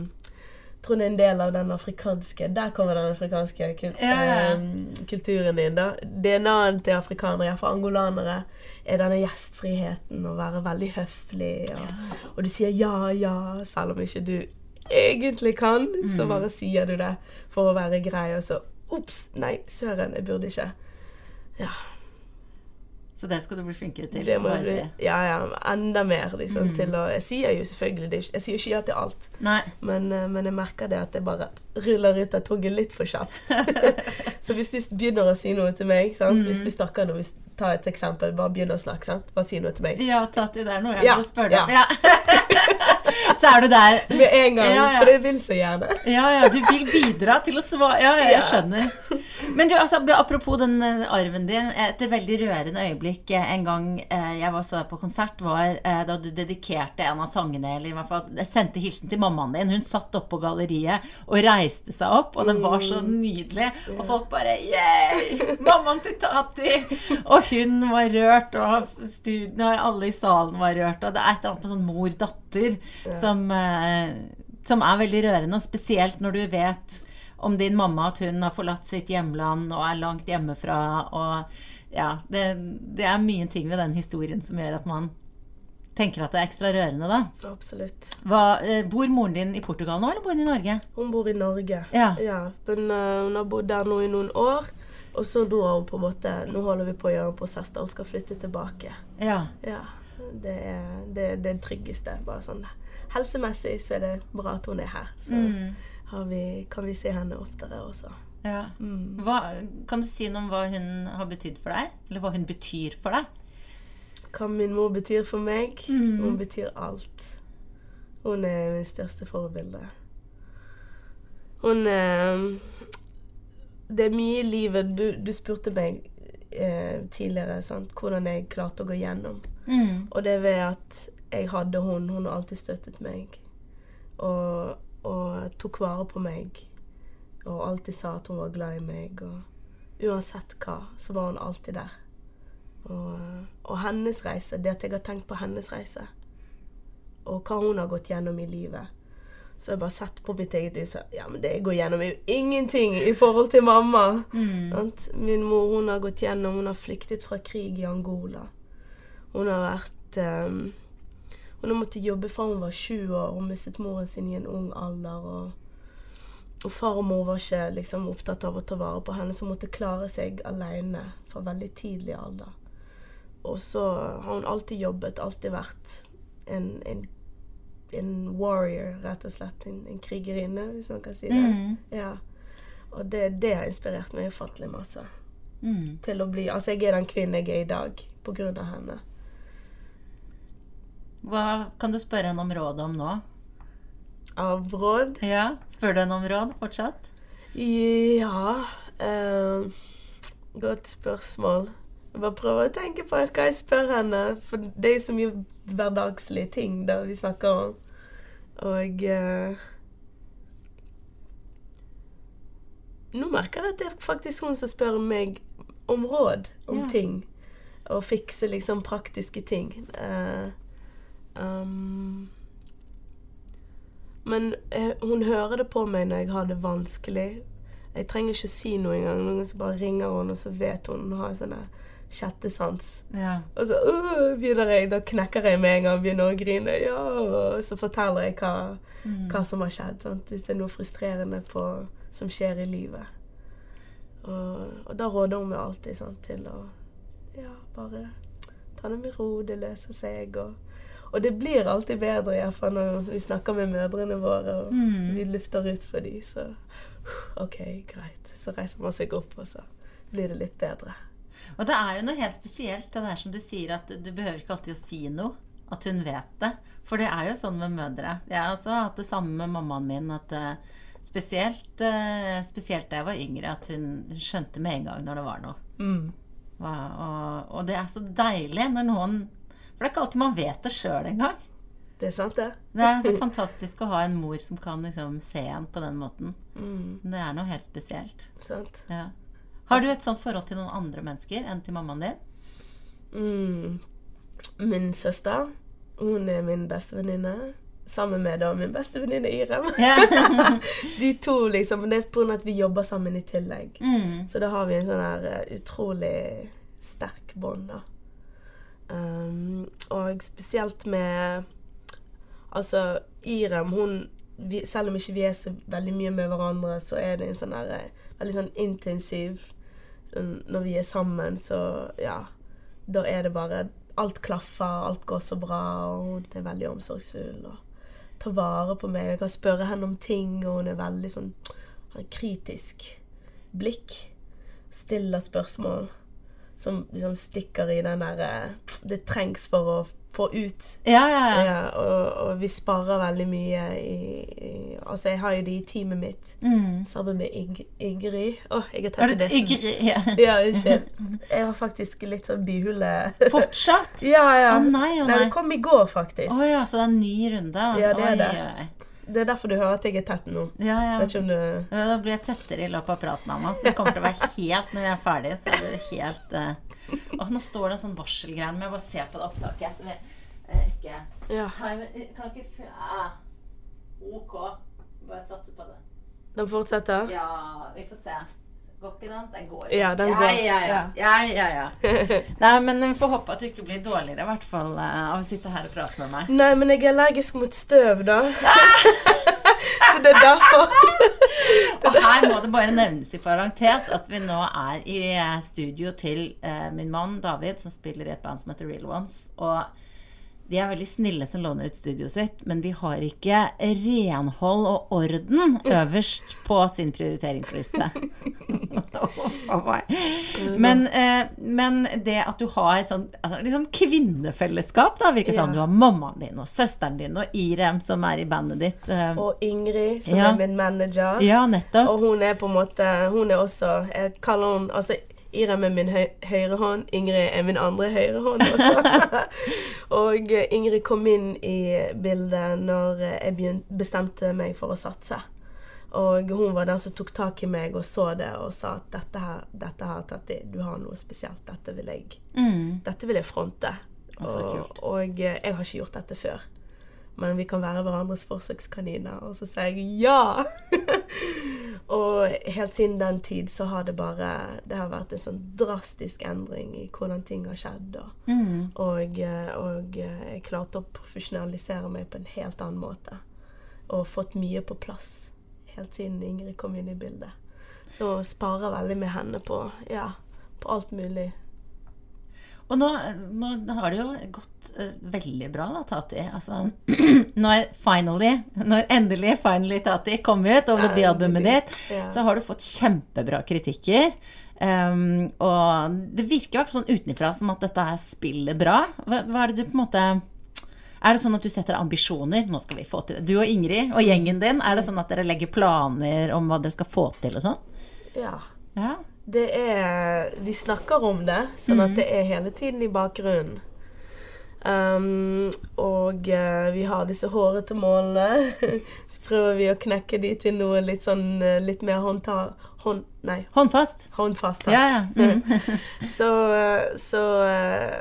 tror det er en del av den afrikanske Der kommer den afrikanske kul ja. eh, kulturen inn. da. DNA-en til afrikanere, iallfall angolanere, er denne gjestfriheten å være veldig høflig. Og, og du sier ja, ja, selv om ikke du egentlig kan, så Mm. bare sier du det for å være grei, og så Ops! Nei, søren, jeg burde ikke. Ja. Så det skal du bli flinkere til. Det bli, ja, ja, enda mer liksom, Mm. til å Jeg sier jo selvfølgelig det, Jeg sier ikke ja til alt, men, eh, men jeg merker det at jeg bare ruller ut av toget litt for kjapt. (laughs) så hvis du begynner å si noe til meg sant? Mm. Hvis du snakker nå, ta et eksempel, bare begynn å snakke. sant? Bare si noe til meg. Ja, Tati, det er noe jeg Ja, vil spørre deg om. ja. (laughs) Så er du der. Med en gang, Ja, ja. for jeg vil så gjerne. Ja, ja, du vil bidra til å svare Ja, jeg skjønner. Men du, altså, apropos den eh, arven din. Et veldig rørende øyeblikk eh, en gang eh, jeg var så på konsert, var eh, da du dedikerte en av sangene, eller i hvert fall jeg sendte hilsen til mammaen din. Hun satt oppe på galleriet og reiste seg opp, og det var så nydelig. Og folk bare Yeah! Mammaen til Tati! Og hun var rørt, og studien, og alle i salen var rørt. Og det er et eller annet med sånn mor-datter som, eh, som er veldig rørende, og spesielt når du vet om din mamma at hun har forlatt sitt hjemland og er langt hjemmefra. Og ja, det, det er mye ting ved den historien som gjør at man tenker at det er ekstra rørende, da. Absolutt. Hva, eh, bor moren din i Portugal nå, eller bor hun i Norge? Hun bor i Norge. Ja. men uh, hun har bodd der nå i noen år. Og så da har hun på en måte Nå holder vi på å gjøre en prosess der hun skal flytte tilbake. Ja. Ja. Det er det, det tryggeste. Bare sånn Helsemessig så er det bra at hun er her. Så Mm. har vi, kan vi se henne oftere også. Ja. Mm. Hva, kan du si noe om hva hun har betydd for deg? Eller hva hun betyr for deg? Hva min mor betyr for meg? Mm. Hun betyr alt. Hun er min største forbilde. Hun eh, Det er mye i livet Du, du spurte meg eh, tidligere sant? hvordan jeg klarte å gå gjennom. Mm. Og det er ved at jeg hadde hun. Hun har alltid støttet meg. Og, og tok vare på meg. Og alltid sa at hun var glad i meg. Og uansett hva, så var hun alltid der. Og, og hennes reise, det at jeg har tenkt på hennes reise, og hva hun har gått gjennom i livet Så har jeg bare sett på mitt eget liv og sagt ja, men det går gjennom, jo ingenting i forhold til mamma. Mm. Min mor hun har gått gjennom Hun har flyktet fra krig i Angola. Hun har vært um, Hun har måttet jobbe fra hun var sju år. Hun mistet moren sin i en ung alder. Og, og far og mor var ikke liksom, opptatt av å ta vare på henne, så hun måtte klare seg alene fra veldig tidlig alder. Og så har hun alltid jobbet, alltid vært en, en, en warrior, rett og slett. En, en krigerinne, hvis man kan si det. Mm. Ja. Og det, det har inspirert meg ufattelig masse. Mm. Til å bli Altså, jeg er den kvinnen jeg er i dag på grunn av henne. Hva kan du spørre henne om rådet om nå? Av råd? Ja, Spør du henne om råd fortsatt? Ja eh, Godt spørsmål. Jeg bare prøver å tenke på hva jeg spør henne. For det er jo så mye hverdagslige ting da vi snakker om. Og eh, Nå merker jeg at det er faktisk hun som spør meg om råd om Ja. ting. Og fikse liksom praktiske ting. Eh, um, men eh, hun hører det på meg når jeg har det vanskelig. Jeg trenger ikke si noe engang. Noen ganger bare ringer hun, og så vet hun. Hun har sånne sjette sans. Ja. Og så uh, begynner jeg, da knekker jeg med en gang, begynner å grine. Ja, og så forteller jeg hva, hva som har skjedd. Sant? Hvis det er noe frustrerende på, som skjer i livet. Og, og da råder hun meg alltid sant, til å ja, bare ta det med ro, det løser seg. Og, og det blir alltid bedre, iallfall når vi snakker med mødrene våre og vi lufter ut for dem. Så OK, greit. Så reiser man seg opp, og så blir det litt bedre. Og det er jo noe helt spesielt, det der som du sier, at du behøver ikke alltid å si noe. At hun vet det. For det er jo sånn med mødre. Jeg har også hatt det samme med mammaen min. At eh, spesielt, eh, spesielt da jeg var yngre, at hun skjønte med en gang når det var noe. Mm. Hva, og, og det er så deilig når noen For det er ikke alltid man vet det sjøl engang. Det er sant, det. Det er så (laughs) fantastisk å ha en mor som kan liksom se en på den måten. Mm, Det er noe helt spesielt. sant. Ja. Har du et sånt forhold til noen andre mennesker enn til mammaen din? Mm. Min søster, hun er min bestevenninne. Sammen med da min bestevenninne Irem. (laughs) (laughs) De to, liksom. Det er pga. at vi jobber sammen i tillegg. Mm. Så da har vi en sånn her eh, utrolig sterk bånd, da. Um, og spesielt med Altså, Irem, hun vi, Selv om ikke vi er så veldig mye med hverandre, så er det en sånn her eh, veldig sånn intensiv sånn, Når vi er sammen, så ja. Da er det bare Alt klaffer, alt går så bra, og hun er veldig omsorgsfull og tar vare på meg. Jeg kan spørre henne om ting, og hun er veldig sånn har kritisk blikk. Stiller spørsmål som liksom stikker i den der eh, Det trengs for å få ut. Ja, ja, ja. Ja, og, og vi sparer veldig mye i, i Altså, jeg har jo de i teamet mitt Mm. sammen med Ing Ingrid. Å, jeg har tatt det Ingrid, ja. (laughs) Ja, unnskyld. (laughs) Jeg har faktisk litt sånn bihule. Fortsatt? (laughs) Ja, ja. Å nei, å Nei, nei. det kom i går, faktisk. Å ja, så det er en ny runde? Ja, det er Oi, det. oi. Det er derfor du hører at jeg er tett nå. Ja, ja. Vet ikke om du Ja, Da blir jeg tettere i løpet av praten av meg. Så det kommer til å være helt Når vi er ferdige, så er det helt uh... Nå står det en sånn varselgreie. Men jeg bare ser på det opptaket. Så vi eh, ikke Ja. Kan ikke f- ah. OK. Bare satse på det. Den fortsetter? Ja, vi får se. Går ikke den? Den går. Ja, den går. Ja, ja, ja. ja, ja, ja. (laughs) Nei, men vi får håpe at du ikke blir dårligere, i hvert fall eh, av å sitte her og prate med meg. Nei, men jeg er allergisk mot støv, da. (laughs) Så det er derfor. (laughs) Og her må det bare nevnes i parentes at vi nå er i eh, studio til uh, min mann David, som spiller i et band som heter Real Ones. Og de er veldig snille som låner ut studioet sitt, men de har ikke renhold og orden øverst på sin prioriteringsliste. (laughs) (laughs) Men, eh, men det at du har sånn, altså, sånn kvinnefellesskap, da, virker sånn. Du har mammaen din og søsteren din og Irem, som er i bandet ditt. eh, Og Ingrid, som Ja. er min manager. ja, nettopp. Og hun er på en måte Hun er også Jeg kaller hun Altså, Irem er min høy, høyre hånd, Ingrid er min andre høyre hånd også. (laughs) og eh, Ingrid kom inn i bildet når eh, jeg bestemte meg for å satse. Og hun var den som tok tak i meg og så det og sa at dette her, dette her Tatti, du har noe spesielt. Dette vil jeg, Mm. dette vil jeg fronte. Og, og eh, jeg har ikke gjort dette før. Men vi kan være hverandres forsøkskaniner. Og så sier jeg ja! (laughs) og helt siden den tid så har det bare Det har vært en sånn drastisk endring i hvordan ting har skjedd. Og, Mm. og, eh, og eh, jeg klarte å profesjonalisere meg på en helt annen måte. Og fått mye på plass helt siden Ingrid kom inn i bildet. Så sparer veldig med henne på, ja, på alt mulig. Og nå, nå har det jo gått uh, veldig bra, da, Tati. Altså, (clears throat) når finally, når endelig Finally Tati kom ut, og debutalbumet ditt, Ja. så har du fått kjempebra kritikker. Um, og det virker i hvert fall sånn utenfra som at dette her spiller bra. Hva, hva er det du på en måte Er det sånn at du setter ambisjoner? Nå skal vi få til det. Du og Ingrid og gjengen din, er det sånn at dere legger planer om hva dere skal få til og sånn? ja. Ja. Det er Vi snakker om det, sånn at det er hele tiden i bakgrunnen. Um, og uh, vi har disse hårete målene. (laughs) Så prøver vi å knekke de til noe litt sånn eh, litt mer håndta... Hånd... Nei, Håndfast? håndfast. takk. Ja, ja. Mm. (laughs) så, så, eh,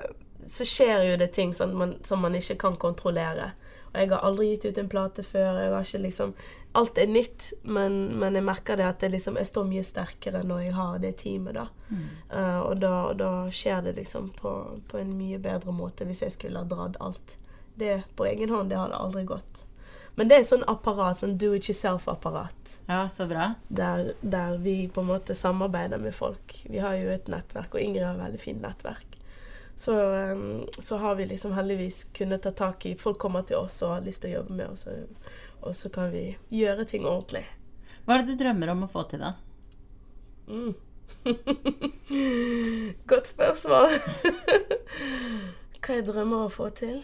så skjer jo det ting sånn man, som man ikke kan kontrollere. Og jeg har aldri gitt ut en plate før. Jeg har ikke liksom Alt er nytt, men, men jeg merker det at det liksom, jeg står mye sterkere når jeg har det teamet, da. Eh, og da, da skjer det liksom på, på en mye bedre måte hvis jeg skulle ha dratt alt. Det på egen hånd, det hadde aldri gått. Men det er sånn apparat, sånn do it yourself-apparat. Ja, så bra. Der, der vi på en måte samarbeider med folk. Vi har jo et nettverk, og Ingrid har et veldig fint nettverk. Så, um, så har vi liksom heldigvis kunnet ta tak i Folk kommer til oss og har lyst til å jobbe med oss, og, og så kan vi gjøre ting ordentlig. Hva er det du drømmer om å få til, da? Mm. (laughs) Godt spørsmål. (laughs) Hva jeg drømmer om å få til?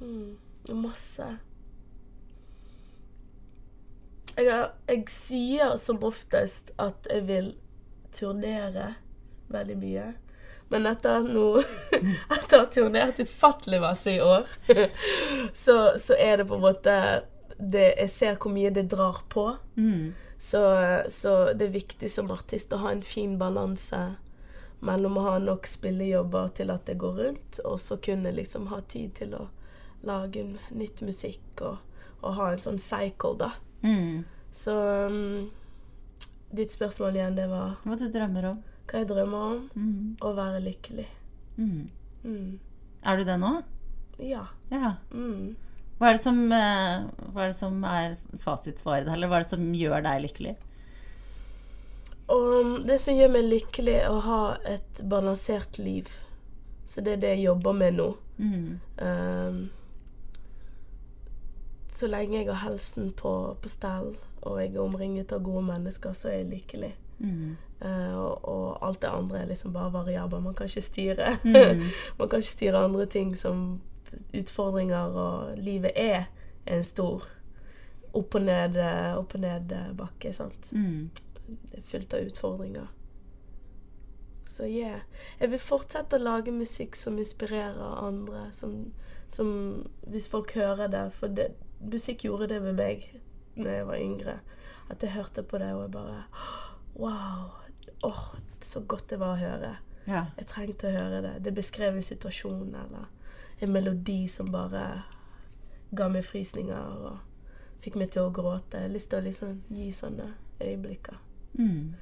Mm. Masse. Jeg, har, jeg sier som oftest at jeg vil turnere veldig mye. Men etter nå (laughs) Etter å ha turnert ufattelig masse i år, (laughs) så, så er det på en måte det, Jeg ser hvor mye det drar på. Mm. Så, så det er viktig som artist å ha en fin balanse mellom å ha nok spillejobber til at det går rundt, og så kunne liksom ha tid til å lage nytt musikk og, og ha en sånn cycle, da. Mm. Så um, ditt spørsmål igjen, det var Hva du drømmer om? Hva jeg drømmer om? Mm. Å være lykkelig. Mm. Mm. Er du det nå? Ja. Ja. Mm. Hva er det som, eh, hva er, det som er fasitsvaret, eller hva er det som gjør deg lykkelig? Og det som gjør meg lykkelig, er å ha et balansert liv. Så det er det jeg jobber med nå. Mm. Um, så lenge jeg har helsen på, på stell, og jeg er omringet av gode mennesker, så er jeg lykkelig. Mm. Eh, og, og alt det andre er liksom bare variabler. Man kan ikke styre. Mm. (laughs) Man kan ikke styre andre ting som utfordringer, og livet er en stor opp og ned, eh, opp og ned eh, bakke, sant. Mm. Fullt av utfordringer. Så yeah. Jeg vil fortsette å lage musikk som inspirerer andre. Som, som Hvis folk hører det. For det, musikk gjorde det med meg da jeg var yngre. At jeg hørte på det, og jeg bare Wow. Åh, så godt det var å høre. Ja. Jeg trengte å høre det. Det beskrev en situasjon eller en melodi som bare ga meg frysninger og fikk meg til å gråte. Jeg har lyst til å liksom gi sånne øyeblikker. Mm.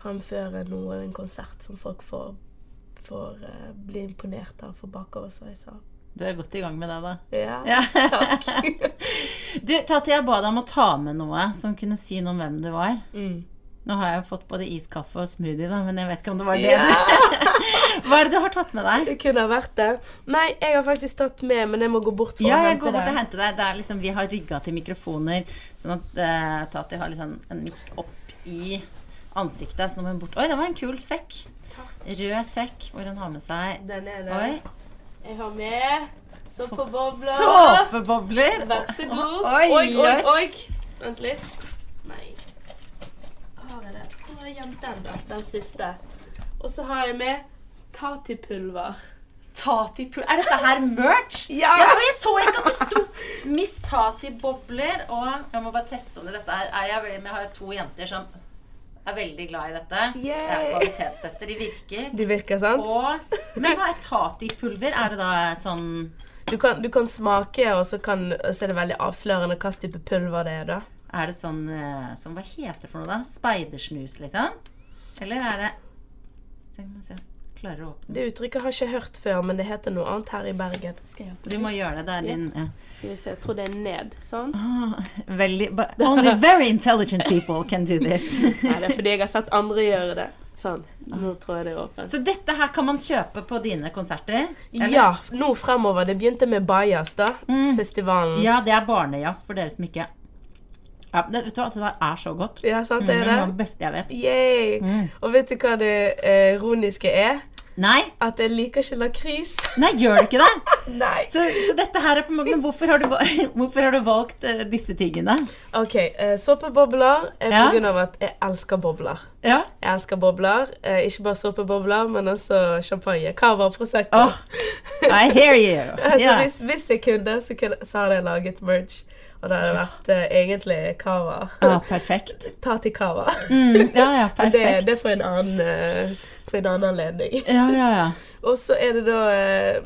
Fremføre noe, en konsert som folk får, får uh, bli imponert av, få bakoversveis av. Du er godt i gang med det, da. Ja, Ja. takk. (laughs) Du, Tati, jeg ba deg om å ta med noe som kunne si noe om hvem du var. Mm. Nå har jeg jo fått både iskaffe og smoothie, da, men jeg vet ikke om det var det Ja. (laughs) Hva er det du har tatt med deg? Det kunne ha vært det. Nei, jeg har faktisk tatt med, men jeg må gå bort for Ja, å jeg hente går bort og hente henter deg. Det er liksom, vi har rigga til mikrofoner, sånn at uh, Tati har liksom en mikk opp i ansiktet. Så nå må hun bort Oi, det var en kul sekk. Rød sekk hvor hun har med seg Den er det. Oi. Jeg har med såpebobler. Såpebobler! Vær så god. Oi, oi. oi. Vent litt. Har jeg det? Hvor har jeg gjemt den, da? Den siste. Og så har jeg med Tati-pulver. Tati-pulver Er dette her merch? (laughs) Ja. for jeg så ikke at det sto Miss Tati-bobler. Og jeg må bare teste om det dette her er jeg veldig jeg har jo to jenter som er veldig glad i dette. Det er kvalitetstester. De virker. De virker, sant? Og, men hva er Tati-pulver? Er det da sånn Du kan, du kan smake, og så, kan, så er det veldig avslørende hva type pulver det er, da. Er det sånn eh, som Hva heter det for noe, da? Speidersnus, liksom? Eller er det klarer å åpne Det uttrykket har jeg ikke hørt før, men det heter noe annet her i Bergen. Du må gjøre det. Er Ja. din ja. Se, jeg tror det er ned. Sånn. Ah, Veldig but Only very intelligent people can do this. (laughs) Nei, det er fordi jeg har sett andre gjøre det. Sånn. Nå tror jeg det er åpent. Så dette her kan man kjøpe på dine konserter? eller? Ja, nå fremover. Det begynte med Bajas, da. Festivalen. Ja, det er barnejazz for dere som ikke ja, det, Vet du hva, det der er så godt. Ja, sant Mm, det er det. Mm, det? beste jeg vet. Yay! Og vet du hva det eh, ironiske er? Nei, At jeg liker ikke lakris. nei, gjør det ikke det? (laughs) Nei. Så, så dette her er på Men hvorfor har du, (laughs) hvorfor har du valgt uh, disse tingene? OK. uh, såpebobler er Ja. av at jeg elsker bobler. Ja. Jeg elsker bobler. Uh, ikke bare såpebobler, men også champagne. Cava Prosecco. Oh, I hear you. (laughs) Altså, hvis, hvis jeg kunne, så, kunne, så hadde jeg laget merch. Og det hadde vært eh, egentlig cava. Ja, perfekt. (laughs) Ta til cava. Mm, ja, ja, (laughs) perfekt. det, det er for en annen, eh, for en annen anledning. Ja, ja, ja. (laughs) Og så er det da eh,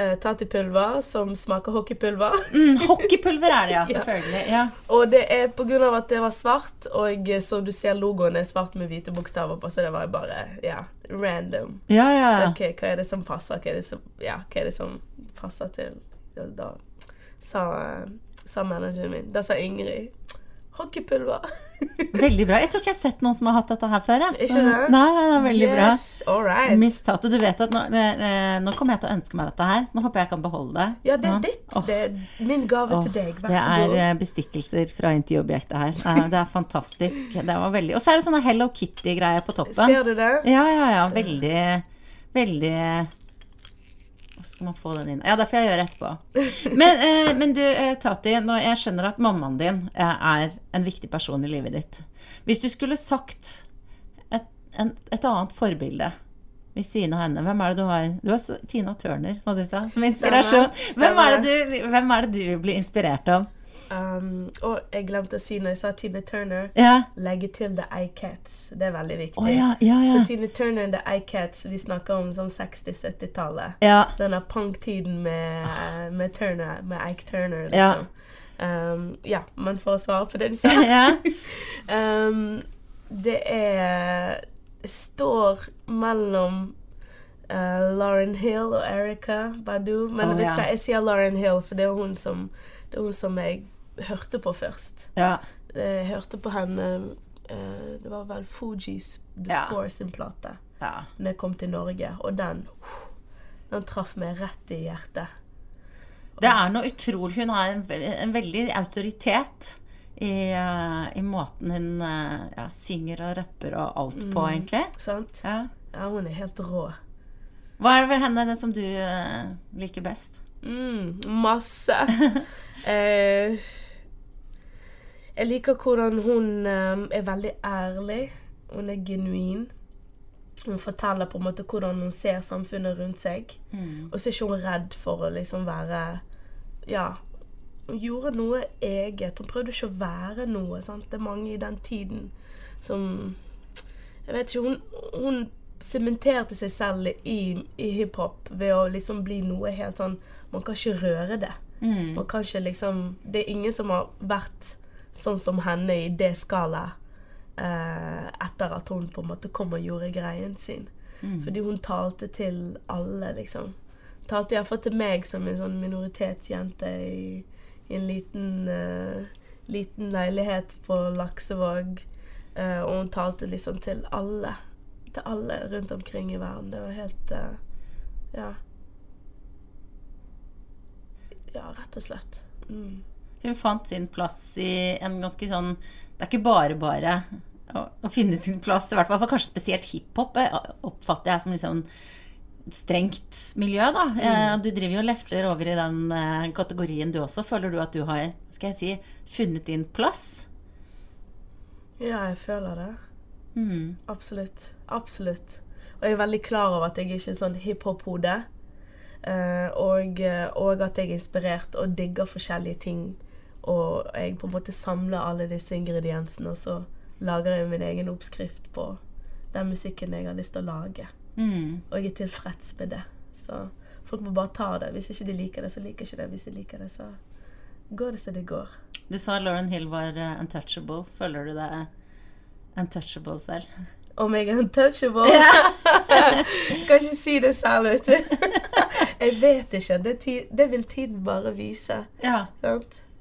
uh, Tati-pulver som smaker hockeypulver. Mm, hockeypulver er det, ja. Selvfølgelig. Ja. Og det er av at det var svart, og eh, som du ser logoen er svart med hvite bokstaver på, så det var bare ja, random. Ja, ja, ja. Ok, hva er det som passer? Hva er det som, ja, hva er det som passer til Da sa, sa manageren min Da sa Ingrid hockeypulver. (laughs) Veldig bra. Jeg tror ikke jeg har sett noen som har hatt dette her før. jeg. Ikke det? Nei, det er veldig bra. yes, bra. right. Miss Tato, du vet at nå, eh, eh, nå kommer jeg til å ønske meg dette her. Så nå håper jeg jeg kan beholde det. Ja, det er ditt. Oh. Det er min gave oh. til deg. Vær det så er Det er bestikkelser fra intervjuobjektet her. Eh, Det er fantastisk. Det var veldig Og så er det sånne Hello Kitty-greier på toppen. Ser du det? Ja, ja, ja. Veldig Veldig skal man få den inn? Ja, det får jeg gjøre etterpå. Men, (laughs) eh, men du, eh, Tati, nå, jeg skjønner at mammaen din eh, er en viktig person i livet ditt. Hvis du skulle sagt et, en, et annet forbilde ved siden av henne, hvem er det du har? Du har Tina Turner som inspirasjon. Hvem er, det du, hvem er det du blir inspirert av? Um, og jeg glemte å si når jeg sa Tina Turner, Ja. legge til The iCats. Det er veldig viktig. Oh, ja, ja. For Tina Turner og The iCats, vi snakker om som 60-70-tallet. Ja. Denne punk-tiden med, med Turner, med Ike Turner, Ja. liksom. Um, ja, men for å svare på det du sa (laughs) ja. (laughs) um, Det er står mellom uh, Lauren Hill og Erica Badu. Men oh, vet du hva, jeg sier Lauren Hill, for det er hun som, det er hun som jeg hørte på først. ja. Jeg hørte på henne uh, Det var vel Fugees The Ja. Score sin plate ja. Når jeg kom til Norge, og den uh, Den traff meg rett i hjertet. Det er noe utrolig Hun har en, en veldig autoritet i, eh, i måten hun eh, ja, synger og rapper og alt på, egentlig. Sant? Ja. Ja, hun er helt rå. Hva er det ved henne det som du eh, liker best? Mm, masse. (laughs) eh, jeg liker hvordan hun eh, er veldig ærlig. Hun er genuin. Hun forteller på en måte hvordan hun ser samfunnet rundt seg. Og så er ikke hun redd for å liksom være Ja. Hun gjorde noe eget. Hun prøvde ikke å være noe. Sant? Det er mange i den tiden som Jeg vet ikke Hun, hun sementerte seg selv i, i hiphop ved å liksom bli noe helt sånn Man kan ikke røre det. Man Og kanskje liksom Det er ingen som har vært sånn som henne i det skalaet eh, etter at hun på en måte kom og gjorde greien sin. Fordi hun talte til alle, liksom. Talte iallfall til meg som en sånn minoritetsjente i, i en liten, eh, liten leilighet på Laksevåg. Eh, og hun talte liksom til alle. Til alle rundt omkring i verden. Det var helt eh, Ja. Ja, rett og slett. Mm. Hun fant sin plass i en ganske sånn Det er ikke bare bare å, å finne sin plass, i hvert fall for kanskje spesielt hiphop, eh, oppfatter jeg som liksom strengt miljø, da. Mm. Du driver jo og lefler over i den eh, kategorien du også. Føler du at du har, skal jeg si, funnet din plass? Ja, jeg føler det. Mm. Absolutt. Absolutt. Og jeg er veldig klar over at jeg ikke er sånn hiphop-hode. Eh, og, eh, og at jeg er inspirert og digger forskjellige ting. Og jeg på en måte samler alle disse ingrediensene, og så lager jeg min egen oppskrift på den musikken jeg har lyst til å lage. Mm. Og jeg er tilfreds med det. Så folk må bare ta det. Hvis ikke de liker det, så liker ikke det. Hvis de liker det, så går det som det går. Du sa Lauren Hill var uh, untouchable. Føler du deg untouchable selv? Om jeg er untouchable? (laughs) kan ikke si det selv, vet du. (laughs) jeg vet ikke. Det, ti det vil tiden bare vise. Ja.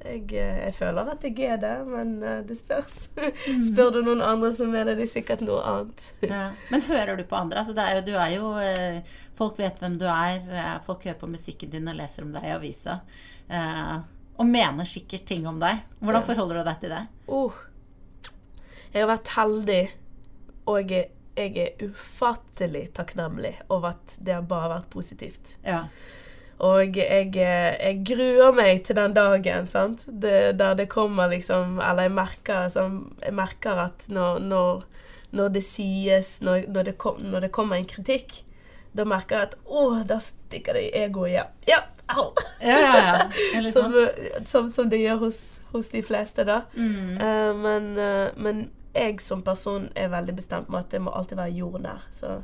Jeg, eh, jeg føler at jeg er det, men eh, det spørs. (laughs) Spør du noen andre, så mener de sikkert noe annet. (laughs) Ja. Men hører du på andre? Altså, er jo, du er jo eh, Folk vet hvem du er. Folk hører på musikken din og leser om deg i avisa. Og mener sikkert ting om deg. Hvordan forholder du deg til det? Oh. Jeg har vært heldig, og jeg, jeg er ufattelig takknemlig over at det har bare vært positivt. Ja. Og jeg, jeg gruer meg til den dagen, sant? Det, der det kommer liksom Eller jeg merker, jeg merker at når, når, når det sies når, når, det kom, når det kommer en kritikk, da merker jeg at Å, da stikker det i egoet igjen. Ja, au! Ja, ja, ja. (laughs) Som, sånn. som, som det gjør hos, hos de fleste, da. Mm. Uh, men, uh, men jeg som person er veldig bestemt med at det må alltid være jordnær. Så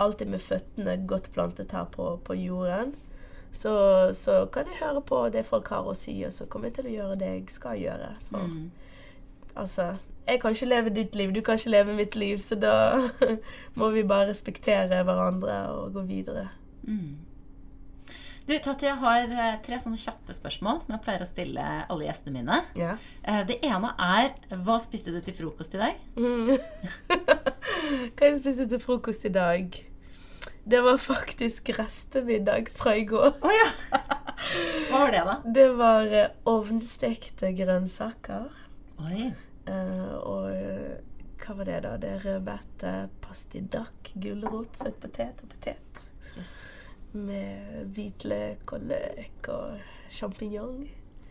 alltid med føttene godt plantet her på, på jorden. Så, så kan jeg høre på det folk har å si, og så kommer jeg til å gjøre det jeg skal gjøre. For Mm. altså Jeg kan ikke leve ditt liv, du kan ikke leve mitt liv, så da (laughs) må vi bare respektere hverandre og gå videre. Mm. Du, Tati, jeg har eh, tre sånne kjappe spørsmål som jeg pleier å stille alle gjestene mine. Ja. Eh, Det ene er Hva spiste du til frokost i dag? Mm. (laughs) Hva jeg spiste til frokost i dag? Det var faktisk restemiddag fra i går. Oh, ja! Hva var det, da? (laughs) Det var eh, ovnstekte grønnsaker. Oi. og hva var det, da? Det er rødbete, pastidakk, gulrot, søt potet og potet. Jøss. Med hvitløk og løk og sjampinjong.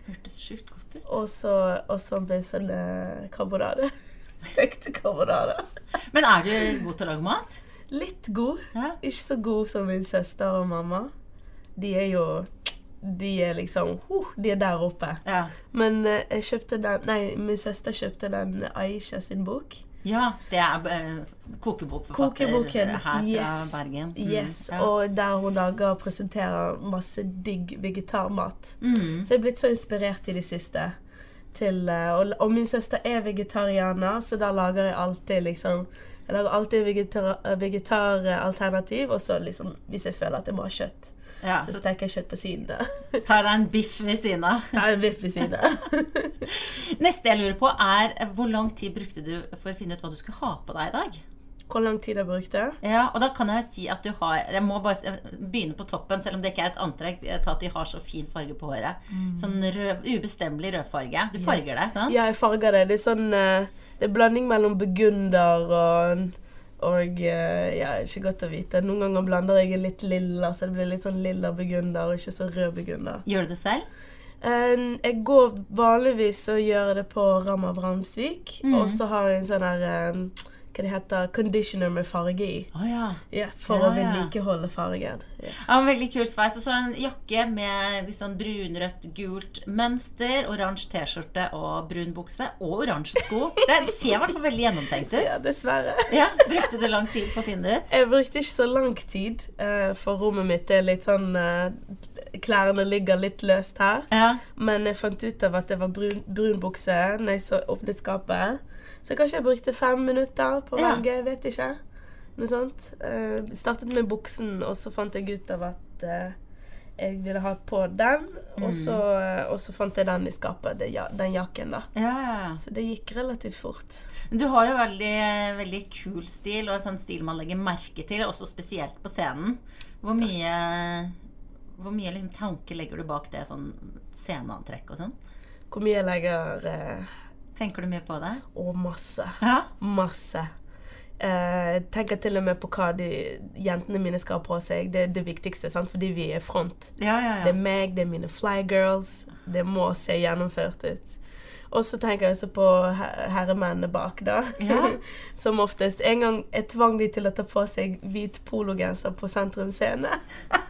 Hørtes sjukt godt ut. Og så med sånne eh. (laughs) Stekte karbonade. Men er du god til å lage mat? Litt god. Ja. Ikke så god som min søster og mamma. De er jo De er liksom uh, De er der oppe. Ja. Men eh, jeg kjøpte den Nei, min søster kjøpte den Aisha sin bok. Ja det er eh, kokebokforfatter Kokeboken. her fra Yes. Bergen. Mm, Yes, ja. Og der hun lager og presenterer masse digg vegetarmat. Mm. Så jeg er blitt så inspirert i det siste. Til, eh, og, og min søster er vegetarianer, så da lager jeg alltid liksom Jeg lager alltid vegetar- vegetaralternativ, og så liksom hvis jeg føler at jeg må ha kjøtt, ja, så så steker jeg kjøtt på siden. (laughs) tar deg en biff ved siden av. Ta en biff ved siden av. (laughs) Neste jeg lurer på, er eh, hvor lang tid brukte du for å finne ut hva du skulle ha på deg i dag? Hvor lang tid jeg brukte? Ja, og da kan jeg si at du har Jeg må bare begynne på toppen, selv om det ikke er et antrekk. Ta at de har så fin farge på håret. Sånn rød, ubestemmelig rødfarge. Du farger det, sant? Ja, jeg farger det. Det er sånn eh, Det er blanding mellom burgunder og og eh, ja, ikke godt å vite. Noen ganger blander jeg litt lilla, så det blir litt sånn lilla burgunder og ikke så rød burgunder. Gjør du det selv? Eh, jeg går vanligvis og gjør det på Ramma Bramsvik, Mm. og så har jeg en sånn her eh, Hva det heter Conditioner med farge i. Oh, ja. Yeah, for Ja, å ja. vedlikeholde fargen. Ja. Ja, en veldig kul sveis. Og så en jakke med litt sånn brunrødt, gult mønster, oransje T-skjorte og brun bukse. Og oransje sko. Det ser i hvert fall veldig gjennomtenkt ut. ja, dessverre. Ja, Brukte du lang tid på å finne ut? Jeg brukte ikke så lang tid, eh, for rommet mitt er litt sånn eh, Klærne ligger litt løst her. Ja. Men jeg fant ut av at det var brun, brun bukse når jeg så åpnet skapet. Så kanskje jeg brukte fem minutter på å velge. Vet ikke. Noe sånt. Uh, startet med buksen, og så fant jeg ut av at uh, jeg ville ha på den. Og, så, eh, og så fant jeg den i skapet, den jakken, da. Ja. Så det gikk relativt fort. Men Du har jo veldig, veldig kul stil, og en sånn stil man legger merke til, også spesielt på scenen. Hvor mye, hvor mye liksom, tanke legger du bak det, sånn sceneantrekk og sånn? Hvor mye jeg legger eh, Tenker du mye på det? Å, masse. Ja. Masse. Eh, tenker til og med på hva de jentene mine skal ha på seg. Det er det viktigste, sant? fordi vi er front. Ja, ja, Det er meg, det er mine flygirls. Det må se gjennomført ut. Og så tenker jeg også på he- herremennene bak, da. Ja. (laughs) Som oftest. En gang jeg tvang de til å ta på seg hvit pologenser på Sentrum Scene. (laughs)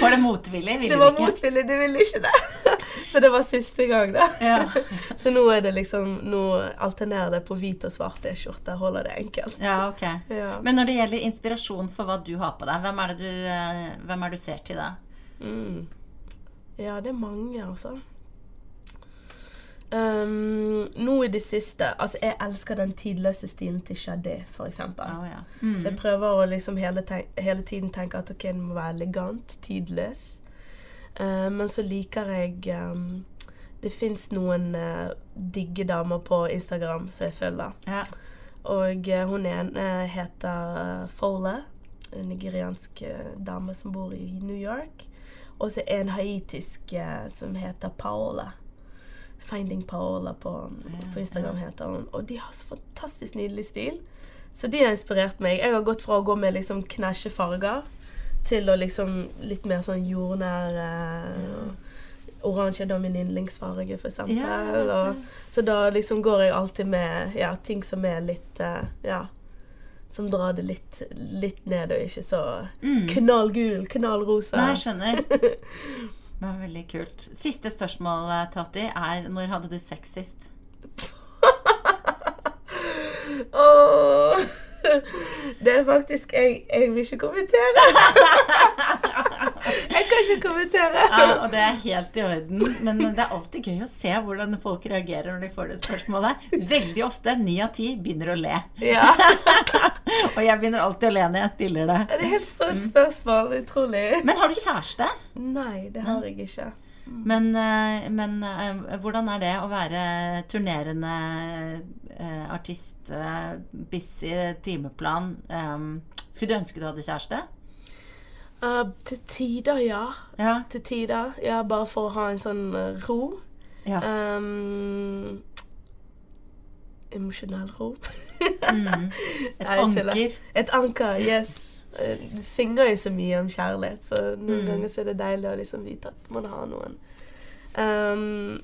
Var det motvillig? Ville Det var ikke? motvillig, de ville ikke det. (laughs) Så det var siste gang, da. Ja. (laughs) Så nå er det liksom Nå alternerer det på hvit og svart T-skjorte. Holder det enkelt. ja, ok. Ja. Men når det gjelder inspirasjon for hva du har på deg, hvem er det du, eh, hvem er det du ser til da? Mm. Ja, det er mange, altså. Um, nå i det siste Altså, jeg elsker den tidløse stilen til Shadé, for eksempel. Ja. Mm. Så jeg prøver å liksom hele, ten hele tiden tenke at ok, den må være elegant, tidløs. Uh, men så liker jeg um, Det fins noen uh, digge damer på Instagram som jeg følger. Ja. Og uh, hun ene heter uh, Fole. En nigeriansk eh, dame som bor i New York. Og så en haitisk eh, som heter Paola. Finding Paola på, på Instagram heter hun. Og de har så fantastisk nydelig stil. Så de har inspirert meg. Jeg har gått fra å gå med liksom knæsje farger til å liksom litt mer sånn jordnær eh, Oransje er min yndlingsfarge, eksempel. Ja, så da liksom går jeg alltid med ja, ting som er litt eh, Ja. Som drar det litt, litt ned, og ikke så Mm. knallgul, knallrosa. Nei, jeg skjønner. (laughs) Det var veldig kult. Siste spørsmål, eh, Tati, er når hadde du sex sist? (laughs) oh, (laughs) Det er faktisk Jeg, jeg vil ikke kommentere. (laughs) jeg kan ikke kommentere. Ja, og det er helt i orden. Men det er alltid gøy å se hvordan folk reagerer når de får det spørsmålet. Veldig ofte, ni av ti, begynner å le. Ja. (laughs) Og jeg begynner alltid å le når jeg stiller det. Det er helt sprøtt spørsmål. Utrolig. Men har du kjæreste? Nei, det har jeg ikke. Men, eh, men eh, hvordan er det å være turnerende eh, artist, busy timeplan? Skulle du ønske du hadde kjæreste? Uh, til tider, ja. Ja. Til tider. Ja, bare for å ha en sånn uh, ro. ja. Um, emosjonell ro. Mm. (laughs) Et Nei, anker. Et anker, yes. Du Det synger jo så mye om kjærlighet, så noen Mm. ganger så er det deilig å liksom vite at man har noen. Um,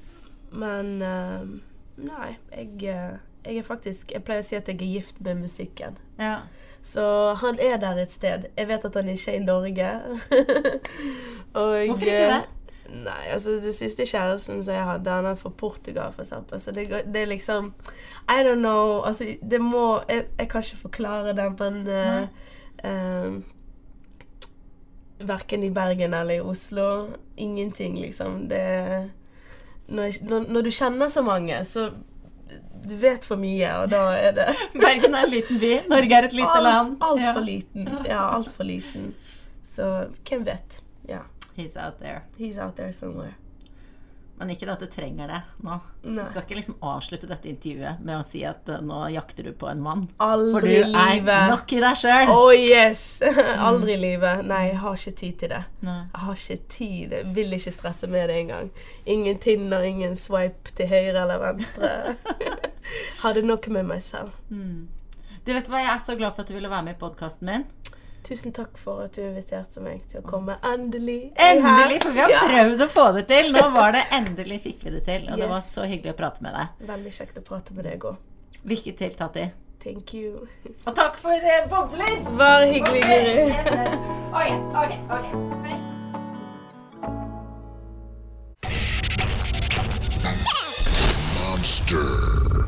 men um, nei, jeg, eh, jeg er faktisk Jeg pleier å si at jeg er gift med musikken. Ja. Så han er der et sted. Jeg vet at han ikke er i Norge. (laughs) Og, Hvorfor ikke det? Nei, altså det siste kjæresten som jeg hadde, han er fra Portugal, for eksempel. Så det, det er liksom I don't know. Altså, det må Jeg, jeg kan ikke forklare det, men uh, uh, Verken i Bergen eller i Oslo. Ingenting, liksom. Det når, jeg, når, når du kjenner så mange, så Du vet for mye, og da er det (laughs) Bergen er en liten by. Norge er et lite alt, land. Altfor Ja. liten. Ja, altfor liten. Så hvem vet? Ja. He's out there. He's out there somewhere. Men ikke det at du trenger det nå. Nei. Du skal ikke liksom avslutte dette intervjuet med å si at uh, nå jakter du på en mann. For Aldri du i er livet. nok i deg sjøl. Oh yes! (laughs) Aldri i livet. Nei, jeg har ikke tid til det. Nei. Jeg har ikke tid. Jeg vil ikke stresse med det engang. Ingen Tinder, ingen swipe til høyre eller venstre. (laughs) har det nok med meg selv. Du vet hva, Jeg er så glad for at du ville være med i podkasten min. Tusen takk for at du inviterte meg til å mm. komme. Endelig! Endelig, For vi har ja. prøvd å få det til! Nå (laughs) var det endelig fikk vi det til. Og yes. det var så hyggelig å prate med deg. Veldig kjekt å prate med deg òg. Lykke til, Tati. Thank you. Og takk for eh, bobler! Bare hyggelig, Guri. Okay. okay, okay, okay. Monster.